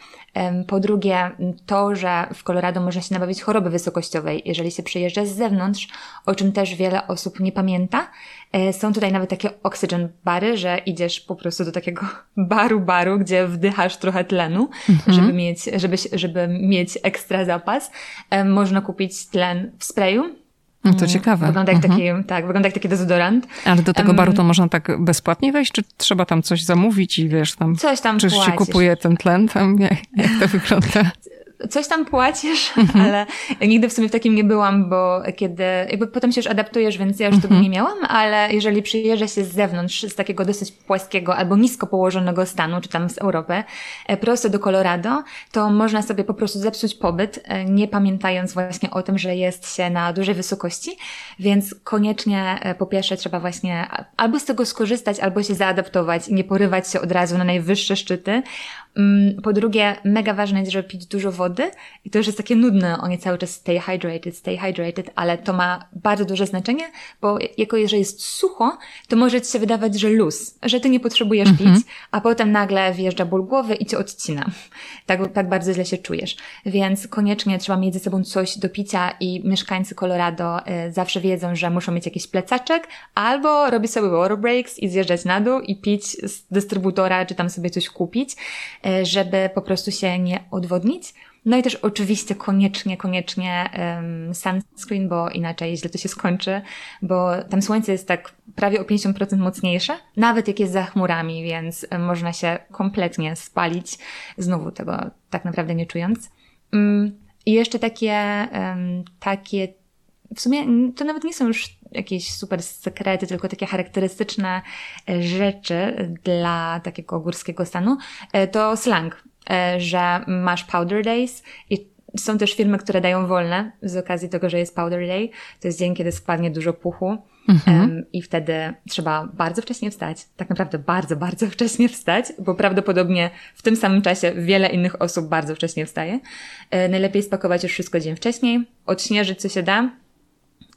Po drugie, to, że w Colorado można się nabawić choroby wysokościowej, jeżeli się przyjeżdża z zewnątrz, o czym też wiele osób nie pamięta. E, są tutaj nawet takie oxygen bary, że idziesz po prostu do takiego baru, baru, gdzie wdychasz trochę tlenu, mhm. żeby mieć, żeby, żeby mieć ekstra zapas. Można kupić tlen w sprayu, no to ciekawe. Wygląda jak taki, mhm. tak, wygląda jak taki dezodorant. Ale do tego baru to można tak bezpłatnie wejść, czy trzeba tam coś zamówić i wiesz tam... Coś tam Czy płacisz. się kupuje ten tlen tam? Jak, jak to wygląda? coś tam płacisz, mhm. ale nigdy w sumie w takim nie byłam, bo kiedy, jakby potem się już adaptujesz, więc ja już tego mhm. nie miałam, ale jeżeli przyjeżdża się z zewnątrz, z takiego dosyć płaskiego albo nisko położonego stanu, czy tam z Europy, e, prosto do Colorado, to można sobie po prostu zepsuć pobyt, e, nie pamiętając właśnie o tym, że jest się na dużej wysokości, więc koniecznie e, po pierwsze trzeba właśnie albo z tego skorzystać, albo się zaadaptować i nie porywać się od razu na najwyższe szczyty, po drugie, mega ważne jest, żeby pić dużo wody i to już jest takie nudne, oni cały czas stay hydrated, stay hydrated, ale to ma bardzo duże znaczenie, bo jako jeżeli jest sucho, to może ci się wydawać, że luz, że ty nie potrzebujesz mhm. pić, a potem nagle wjeżdża ból głowy i cię odcina. Tak, tak bardzo źle się czujesz. Więc koniecznie trzeba mieć ze sobą coś do picia i mieszkańcy Colorado y, zawsze wiedzą, że muszą mieć jakiś plecaczek albo robić sobie water breaks i zjeżdżać na dół i pić z dystrybutora, czy tam sobie coś kupić żeby po prostu się nie odwodnić. No i też oczywiście koniecznie, koniecznie um, sunscreen, bo inaczej źle to się skończy, bo tam słońce jest tak prawie o 50% mocniejsze, nawet jak jest za chmurami, więc można się kompletnie spalić, znowu tego tak naprawdę nie czując. Um, I jeszcze takie, um, takie, w sumie to nawet nie są już jakieś super sekrety, tylko takie charakterystyczne e, rzeczy dla takiego górskiego stanu, e, to slang, e, że masz powder days i są też firmy, które dają wolne z okazji tego, że jest Powder Day. To jest dzień, kiedy spadnie dużo puchu mhm. um, i wtedy trzeba bardzo wcześnie wstać. Tak naprawdę bardzo, bardzo wcześnie wstać, bo prawdopodobnie w tym samym czasie wiele innych osób bardzo wcześnie wstaje. E, najlepiej spakować już wszystko dzień wcześniej, odśnieżyć co się da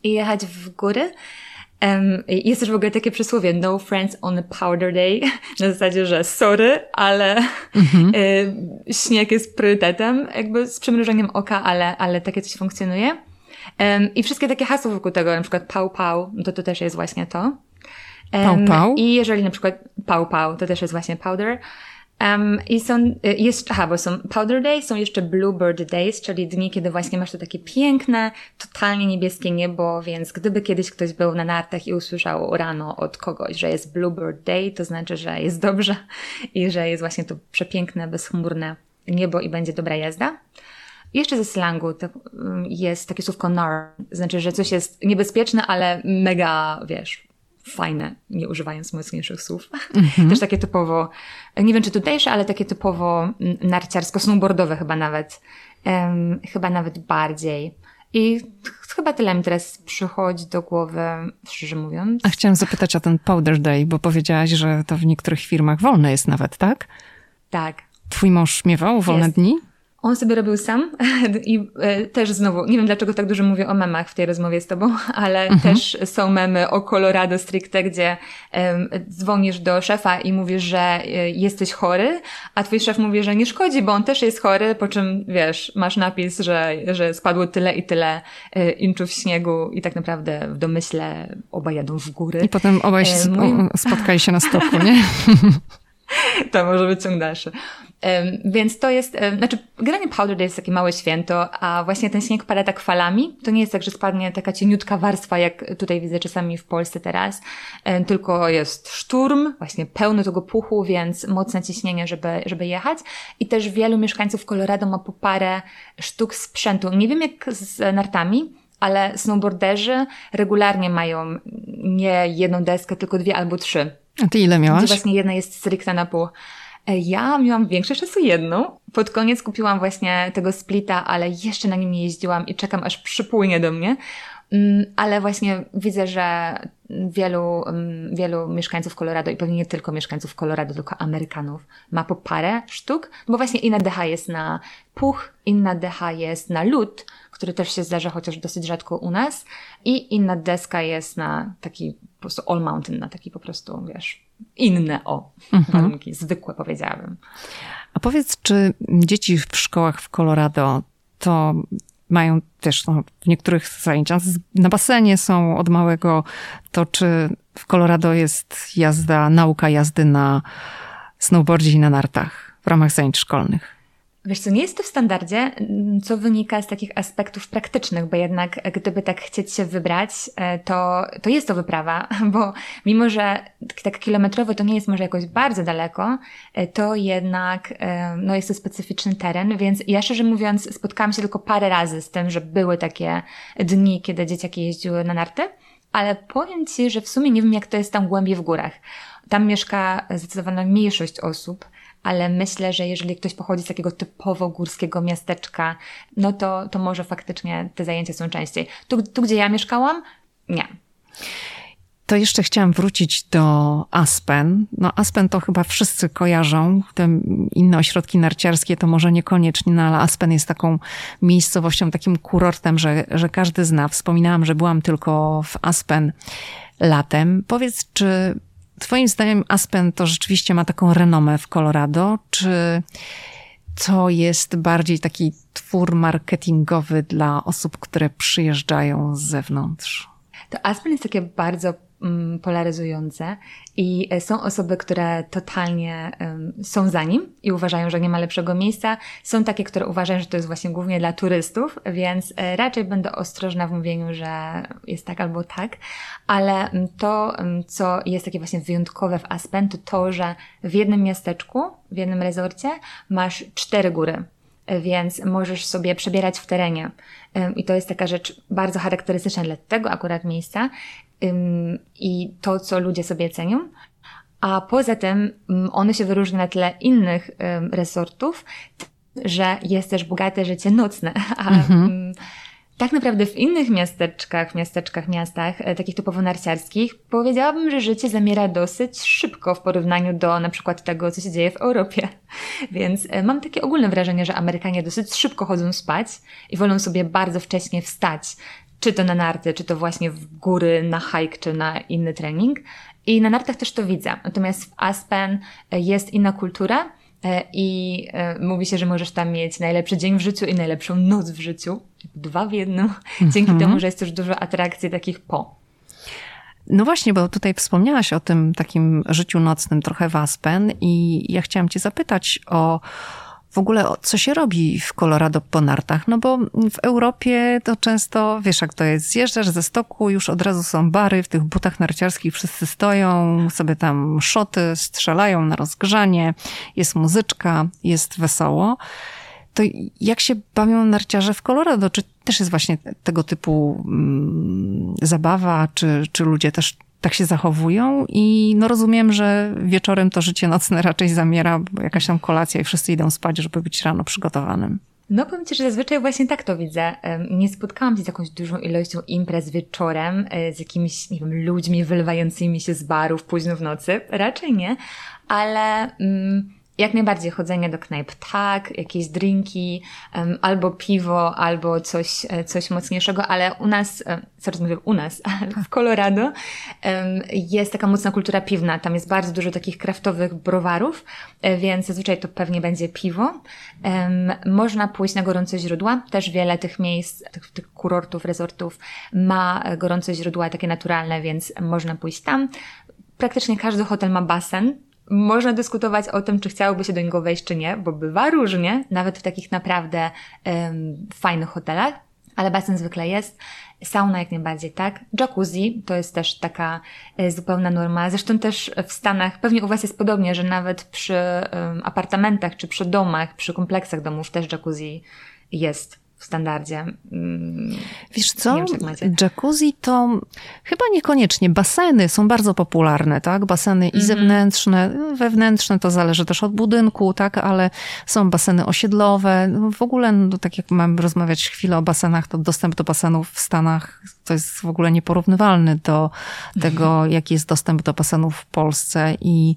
i jechać w góry. Um, jest też w ogóle takie przysłowie no friends on a powder day, na zasadzie, że sorry, ale mhm. y, śnieg jest priorytetem, jakby z przymrużeniem oka, ale, ale takie coś funkcjonuje. Um, I wszystkie takie hasła wokół tego, na przykład pał pał, to to też jest właśnie to. Um, pał pał? I jeżeli na przykład pał pał, to też jest właśnie powder. Um, I są, y, jest, aha, bo są Powder Days, są jeszcze Bluebird Days, czyli dni, kiedy właśnie masz to takie piękne, totalnie niebieskie niebo, więc gdyby kiedyś ktoś był na nartach i usłyszał rano od kogoś, że jest Bluebird Day, to znaczy, że jest dobrze i że jest właśnie to przepiękne, bezchmurne niebo i będzie dobra jazda. Jeszcze ze slangu mm, jest takie słówko nar, znaczy, że coś jest niebezpieczne, ale mega, wiesz, fajne, nie używając mocniejszych słów. Mhm. Też takie typowo, nie wiem czy tutejsze, ale takie typowo narciarsko-snowboardowe chyba nawet. Um, chyba nawet bardziej. I chyba tyle mi teraz przychodzi do głowy, szczerze mówiąc. A chciałam zapytać o ten Powder Day, bo powiedziałaś, że to w niektórych firmach wolne jest nawet, tak? Tak. Twój mąż miewał wolne jest. dni? On sobie robił sam i e, też znowu, nie wiem dlaczego tak dużo mówię o memach w tej rozmowie z tobą, ale mhm. też są memy o Colorado stricte, gdzie um, dzwonisz do szefa i mówisz, że e, jesteś chory, a twój szef mówi, że nie szkodzi, bo on też jest chory, po czym wiesz, masz napis, że, że spadło tyle i tyle e, inczów śniegu i tak naprawdę w domyśle obaj jadą w góry. I potem obaj mój... spotkali się na stoku, nie? to może być ciąg dalszy. Więc to jest, znaczy generalnie Powder Day jest takie małe święto, a właśnie ten śnieg pada tak falami. To nie jest tak, że spadnie taka cieniutka warstwa, jak tutaj widzę czasami w Polsce teraz, tylko jest szturm, właśnie pełno tego puchu, więc mocne ciśnienie, żeby, żeby jechać. I też wielu mieszkańców Colorado ma po parę sztuk sprzętu. Nie wiem jak z nartami, ale snowboarderzy regularnie mają nie jedną deskę, tylko dwie albo trzy. A ty ile miałaś? Właśnie jedna jest stricte na pół. E, ja miałam większość czasu jedną. Pod koniec kupiłam właśnie tego splita, ale jeszcze na nim nie jeździłam i czekam aż przypłynie do mnie. Mm, ale właśnie widzę, że wielu, mm, wielu mieszkańców Colorado i pewnie nie tylko mieszkańców Colorado, tylko Amerykanów ma po parę sztuk, bo właśnie inna decha jest na puch, inna decha jest na lód, który też się zdarza chociaż dosyć rzadko u nas i inna deska jest na taki prostu all mountain, na taki po prostu, wiesz, inne o mhm. warunki, zwykłe powiedziałabym. A powiedz, czy dzieci w szkołach w Colorado to mają też no, w niektórych zajęciach na basenie są od małego, to czy w Colorado jest jazda, nauka jazdy na snowboardzie i na nartach w ramach zajęć szkolnych? Wiesz co, nie jest to w standardzie, mm, co wynika z takich aspektów praktycznych, bo jednak e, gdyby tak chcieć się wybrać, e, to, to jest to wyprawa, bo mimo, że tak kilometrowo to nie jest może jakoś bardzo daleko, e, to jednak no jest to specyficzny teren, więc ja szczerze mówiąc spotkałam się tylko parę razy z tym, że były takie dni, kiedy dzieciaki jeździły na narty, ale powiem Ci, że w sumie nie wiem jak to jest tam głębiej w górach. Tam mieszka zdecydowana mniejszość osób, ale myślę, że jeżeli ktoś pochodzi z takiego typowo górskiego miasteczka, no to, to może faktycznie te zajęcia są częściej. Tu, tu gdzie ja mieszkałam, nie. To jeszcze chciałam wrócić do Aspen. No Aspen to chyba wszyscy kojarzą. Te inne ośrodki narciarskie to może niekoniecznie, no ale Aspen jest taką miejscowością, takim kurortem, że, że każdy zna. Wspominałam, że byłam tylko w Aspen latem. Powiedz, czy Twoim zdaniem Aspen to rzeczywiście ma taką renomę w Colorado, czy to jest bardziej taki twór marketingowy dla osób, które przyjeżdżają z zewnątrz? To Aspen jest takie bardzo polaryzujące i e, są osoby, które totalnie są za nim i uważają, że nie ma lepszego miejsca. Są takie, które uważają, że to jest właśnie głównie dla turystów, więc e, raczej będę ostrożna w mówieniu, że jest tak albo tak, ale mm, to, mm, co jest takie właśnie wyjątkowe w Aspen, to to, że w jednym miasteczku, w jednym rezorcie masz cztery góry więc możesz sobie przebierać w terenie. I to jest taka rzecz bardzo charakterystyczna dla tego akurat miejsca i to, co ludzie sobie cenią. A poza tym one się wyróżnią na tle innych resortów że jest też bogate życie nocne. A, mhm. Tak naprawdę w innych miasteczkach, miasteczkach, miastach, e, takich typowo narciarskich, powiedziałabym, że życie zamiera dosyć szybko w porównaniu do na przykład tego, co się dzieje w Europie. Więc e, mam takie ogólne wrażenie, że Amerykanie dosyć szybko chodzą spać i wolą sobie bardzo wcześnie wstać, czy to na narty, czy to właśnie w góry, na hike, czy na inny trening. I na nartach też to widzę. Natomiast w Aspen e, jest inna kultura E, i e, mówi się, że możesz tam mieć najlepszy dzień w życiu i najlepszą noc w życiu. Dwa w jednym. Dzięki mhm. temu, że jest też dużo atrakcji takich po. No właśnie, bo tutaj wspomniałaś o tym takim życiu nocnym trochę w Aspen i ja chciałam cię zapytać o w ogóle co się robi w Colorado po nartach? No bo w Europie to często, wiesz jak to jest, zjeżdżasz ze stoku, już od razu są bary, w tych butach narciarskich wszyscy stoją, sobie tam szoty strzelają na rozgrzanie, jest muzyczka, jest wesoło. To jak się bawią narciarze w Colorado? Czy też jest właśnie tego typu mm, zabawa, czy, czy ludzie też tak się zachowują i no rozumiem, że wieczorem to życie nocne raczej zamiera, bo jakaś tam kolacja i wszyscy idą spać, żeby być rano przygotowanym. No powiem Ci, że zazwyczaj właśnie tak to widzę. Nie spotkałam się z jakąś dużą ilością imprez wieczorem, e, z jakimiś, nie wiem, ludźmi wylewającymi się z barów późno w nocy. Raczej nie, ale... Mm, jak najbardziej chodzenie do knajp, tak, jakieś drinki, albo piwo, albo coś, e, coś mocniejszego, ale u nas, coraz mówię u nas, w Colorado jest taka mocna kultura piwna. Tam jest bardzo dużo takich kraftowych browarów, e, więc zazwyczaj to pewnie będzie piwo. Można pójść na gorące źródła. Też wiele tych miejsc, tych, tych kurortów, resortów ma gorące źródła takie naturalne, więc można pójść tam. Praktycznie każdy hotel ma basen, można dyskutować o tym, czy chciałoby się do niego wejść, czy nie, bo bywa różnie, nawet w takich naprawdę um, fajnych hotelach, ale basen zwykle jest. Sauna jak najbardziej, tak? Jacuzzi to jest też taka e, zupełna norma. Zresztą też w Stanach, pewnie u Was jest podobnie, że nawet przy um, apartamentach, czy przy domach, przy kompleksach domów też jacuzzi jest w standardzie. Mm, Wiesz co, jacuzzi to chyba niekoniecznie. Baseny są bardzo popularne, tak? Baseny i mhm. zewnętrzne, wewnętrzne to zależy też od budynku, tak? Ale są baseny osiedlowe. W ogóle, no, tak jak mamy rozmawiać chwilę o basenach, to dostęp do basenów w Stanach to jest w ogóle nieporównywalny do tego, mhm. jaki jest dostęp do basenów w Polsce i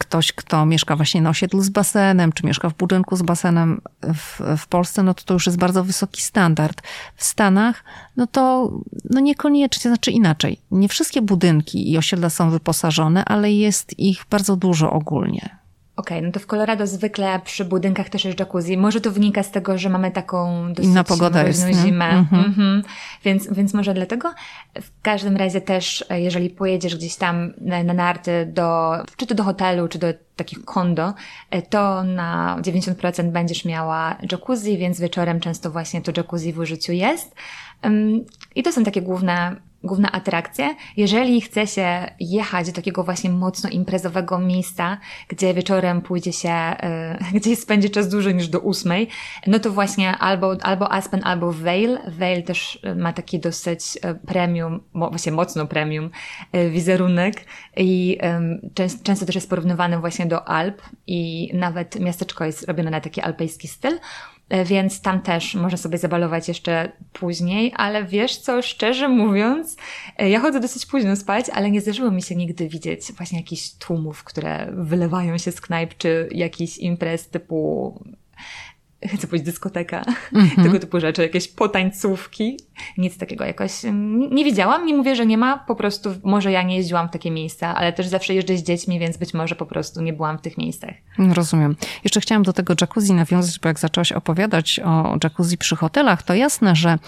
ktoś, kto mieszka właśnie na osiedlu z basenem, czy mieszka w budynku z basenem w, w Polsce, no to to już jest bardzo wysoki standard. W Stanach, no to no niekoniecznie, znaczy inaczej. Nie wszystkie budynki i osiedla są wyposażone, ale jest ich bardzo dużo ogólnie. Okej, okay, no to w Colorado zwykle przy budynkach też jest jacuzzi. Może to wynika z tego, że mamy taką dosyć Inna pogoda jest, zimę, mhm. Mhm. Więc, więc może dlatego. W każdym razie też, jeżeli pojedziesz gdzieś tam na, na narty do, czy to do hotelu, czy do takich kondo, to na 90% będziesz miała jacuzzi, więc wieczorem często właśnie to jacuzzi w użyciu jest. I to są takie główne główna atrakcja. Jeżeli chce się jechać do takiego właśnie mocno imprezowego miejsca, gdzie wieczorem pójdzie się, e, gdzie spędzi czas dłużej niż do ósmej, no to właśnie albo, albo Aspen, albo Vail. Vail też e, ma taki dosyć e, premium, właśnie mocno premium wizerunek i często też jest porównywany właśnie do Alp i nawet miasteczko jest robione na taki alpejski styl. E, więc tam też można sobie zabalować jeszcze później, ale wiesz co, szczerze mówiąc, e, ja chodzę dosyć późno spać, ale nie zdarzyło mi się nigdy widzieć właśnie jakichś tłumów, które wylewają się z knajp, czy jakichś imprez typu chcę powiedzieć dyskoteka, mm -hmm. tego typu rzeczy, jakieś potańcówki. Nic takiego jakoś nie, nie widziałam. Nie mówię, że nie ma, po prostu może ja nie jeździłam w takie miejsca, ale też zawsze jeżdżę z dziećmi, więc być może po prostu nie byłam w tych miejscach. Rozumiem. Jeszcze chciałam do tego jacuzzi nawiązać, bo jak zaczęłaś opowiadać o jacuzzi przy hotelach, to jasne, że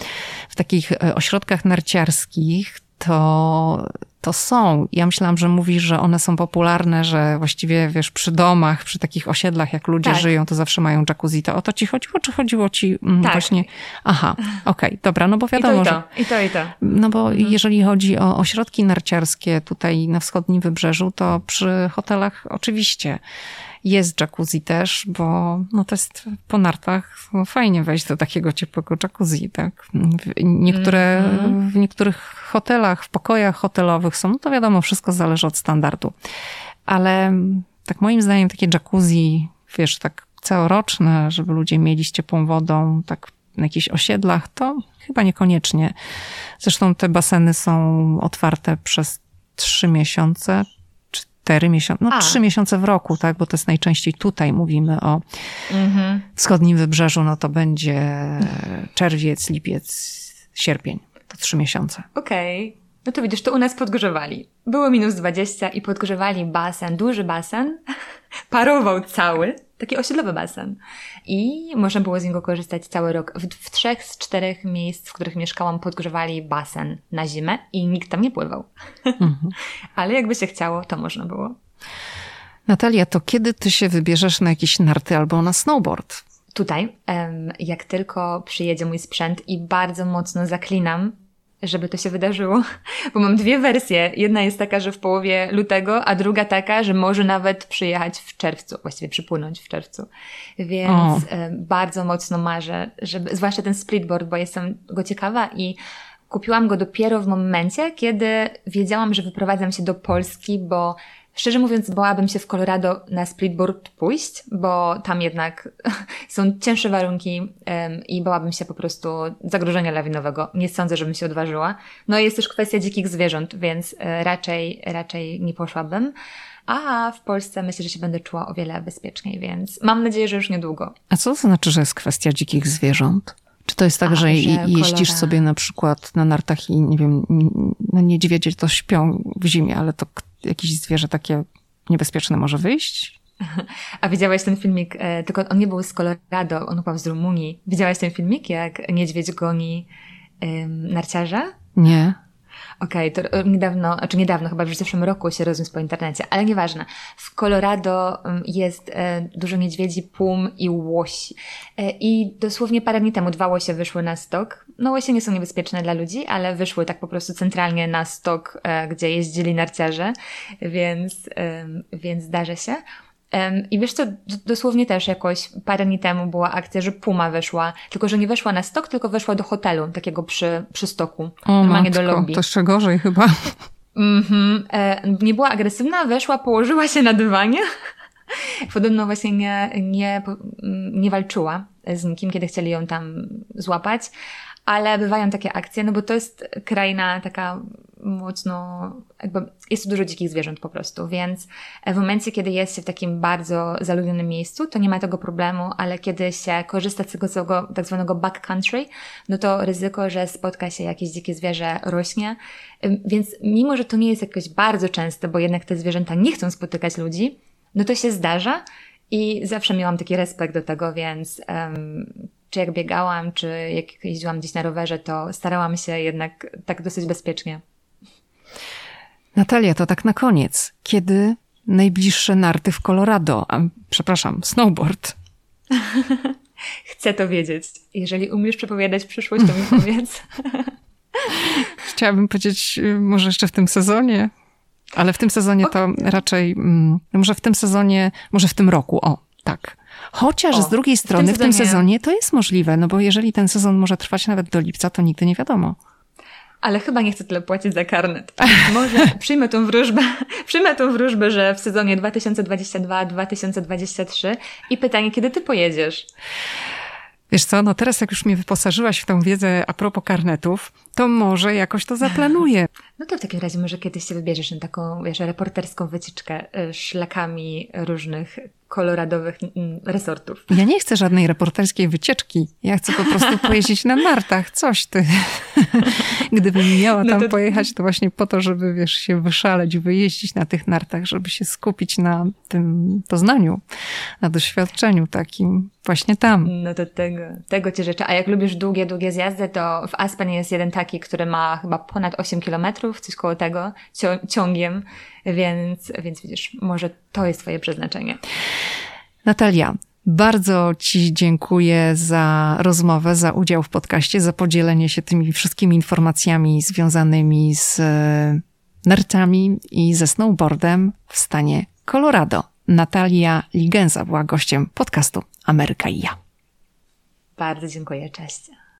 w takich e, ośrodkach narciarskich to, to są. Ja myślałam, że mówisz, że one są popularne, że właściwie, wiesz, przy domach, przy takich osiedlach, jak ludzie tak. żyją, to zawsze mają jacuzzi. To o to ci chodziło, czy chodziło ci mm, tak. właśnie... Aha, okej, okay, dobra, no bo wiadomo, I to, i to, że... I to, i to. No bo mhm. jeżeli chodzi o ośrodki narciarskie tutaj na wschodnim wybrzeżu, to przy hotelach oczywiście jest jacuzzi też, bo no to jest po nartach no fajnie wejść do takiego ciepłego jacuzzi, tak? Niektóre, mm-hmm. w niektórych hotelach, w pokojach hotelowych są, no to wiadomo, wszystko zależy od standardu. Ale tak moim zdaniem takie jacuzzi, wiesz, tak całoroczne, żeby ludzie mieli z ciepłą wodą, tak na jakichś osiedlach, to chyba niekoniecznie. Zresztą te baseny są otwarte przez trzy miesiące, cztery miesiące, no trzy miesiące w roku, tak, bo to jest najczęściej tutaj mówimy o mhm. wschodnim wybrzeżu, no to będzie czerwiec, lipiec, sierpień. To trzy miesiące. Okej. Okay. No to widzisz, to u nas podgrzewali. Było minus 20 i podgrzewali basen, duży basen, parował cały, taki osiedlowy basen. I można było z niego korzystać cały rok. W, w, trzech z czterech miejsc, w których mieszkałam, podgrzewali basen na zimę i nikt tam nie pływał. Mhm. Ale jakby się chciało, to można było. Natalia, to kiedy ty się wybierzesz na jakieś narty albo na snowboard? Tutaj, jak tylko przyjedzie mój sprzęt i bardzo mocno zaklinam, żeby to się wydarzyło, bo mam dwie wersje. Jedna jest taka, że w połowie lutego, a druga taka, że może nawet przyjechać w czerwcu, właściwie przypłynąć w czerwcu. Więc o. bardzo mocno marzę, żeby, zwłaszcza ten splitboard, bo jestem go ciekawa i kupiłam go dopiero w momencie, kiedy wiedziałam, że wyprowadzam się do Polski, bo Szczerze mówiąc, bałabym się w Colorado na splitboard pójść, bo tam jednak są cięższe warunki um, i bałabym się po prostu zagrożenia lawinowego. Nie sądzę, żebym się odważyła. No i jest też kwestia dzikich zwierząt, więc e, raczej, raczej nie poszłabym. A w Polsce myślę, że się będę czuła o wiele bezpieczniej, więc mam nadzieję, że już niedługo. A co to znaczy, że jest kwestia dzikich zwierząt? Czy to jest tak, A, że, że jeździsz sobie na przykład na nartach i nie wiem, no niedźwiedzie to śpią w zimie, ale to jakieś zwierzę takie niebezpieczne może wyjść? A widziałeś ten filmik, e, tylko on nie był z Colorado, on chyba z Rumunii. Widziałeś ten filmik, jak niedźwiedź goni narciarza? Nie. Okej, okay, to e, niedawno, znaczy niedawno, chyba w zeszłym roku się rozniósł po internecie, ale nieważne. W Colorado jest e, dużo niedźwiedzi, pum i łosi. E, I dosłownie parę dni temu dwa łosie wyszły na stok. No łosie nie są niebezpieczne dla ludzi, ale wyszły tak po prostu centralnie na stok, gdzie jeździli narciarze, więc, więc zdarza się. I wiesz co, dosłownie też jakoś parę dni temu była akcja, że Puma weszła, tylko że nie weszła na stok, tylko weszła do hotelu, takiego przy, przy stoku, o, normalnie matko, do lobby. To jeszcze gorzej chyba. Mhm. E, nie była agresywna, weszła, położyła się na dywanie. Podobno właśnie nie, nie, nie walczyła z nikim, kiedy chcieli ją tam złapać, ale bywają takie akcje, no bo to jest kraina taka mocno, jakby jest tu dużo dzikich zwierząt po prostu, więc w momencie, kiedy jest się w takim bardzo zaludnionym miejscu, to nie ma tego problemu, ale kiedy się korzysta z tego całego tak zwanego backcountry, no to ryzyko, że spotka się jakieś dzikie zwierzę rośnie, więc mimo, że to nie jest jakoś bardzo częste, bo jednak te zwierzęta nie chcą spotykać ludzi, no to się zdarza i zawsze miałam taki respekt do tego, więc um, czy jak biegałam, czy jak jeździłam gdzieś na rowerze, to starałam się jednak tak dosyć bezpiecznie. Natalia, to tak na koniec. Kiedy najbliższe narty w Colorado? A, przepraszam, snowboard. Chcę to wiedzieć. Jeżeli umiesz przepowiadać przyszłość, to mi powiedz. Chciałabym powiedzieć, y, może jeszcze w tym sezonie, ale w tym sezonie to raczej, mm, może w tym sezonie, może w tym roku, o, tak. Chociaż o, z drugiej strony w tym, w tym sezonie to jest możliwe, no bo jeżeli ten sezon może trwać nawet do lipca, to nigdy nie wiadomo ale chyba nie chcę tyle płacić za karnet. Może przyjmę tą wróżbę, przyjmę tą wróżbę, że w sezonie 2022-2023 i pytanie, kiedy ty pojedziesz? Wiesz co, no teraz jak już mnie wyposażyłaś w tą wiedzę a propos karnetów, to może jakoś to zaplanuję. No to w takim razie może kiedyś się wybierzesz na taką, wiesz, reporterską wycieczkę y, szlakami różnych koloradowych mm, resortów. Ja nie chcę żadnej reporterskiej wycieczki. Ja chcę po prostu pojeździć na nartach. Coś ty. Gdybym miała no tam no to... pojechać, to właśnie po to, żeby wiesz, się wyszaleć, wyjeździć na tych nartach, żeby się skupić na tym poznaniu, na doświadczeniu takim właśnie tam. No to tego, tego cię życzę. A jak lubisz długie, długie zjazdy, to w Aspen jest jeden taki, który ma chyba ponad 8 kilometrów, coś koło tego, ciągiem, więc, więc widzisz, może to jest twoje przeznaczenie. Natalia, bardzo Ci dziękuję za rozmowę, za udział w podcaście, za podzielenie się tymi wszystkimi informacjami związanymi z e, nartami i ze snowboardem w stanie Colorado. Natalia Ligenza była gościem podcastu Ameryka i ja. Bardzo dziękuję, cześć.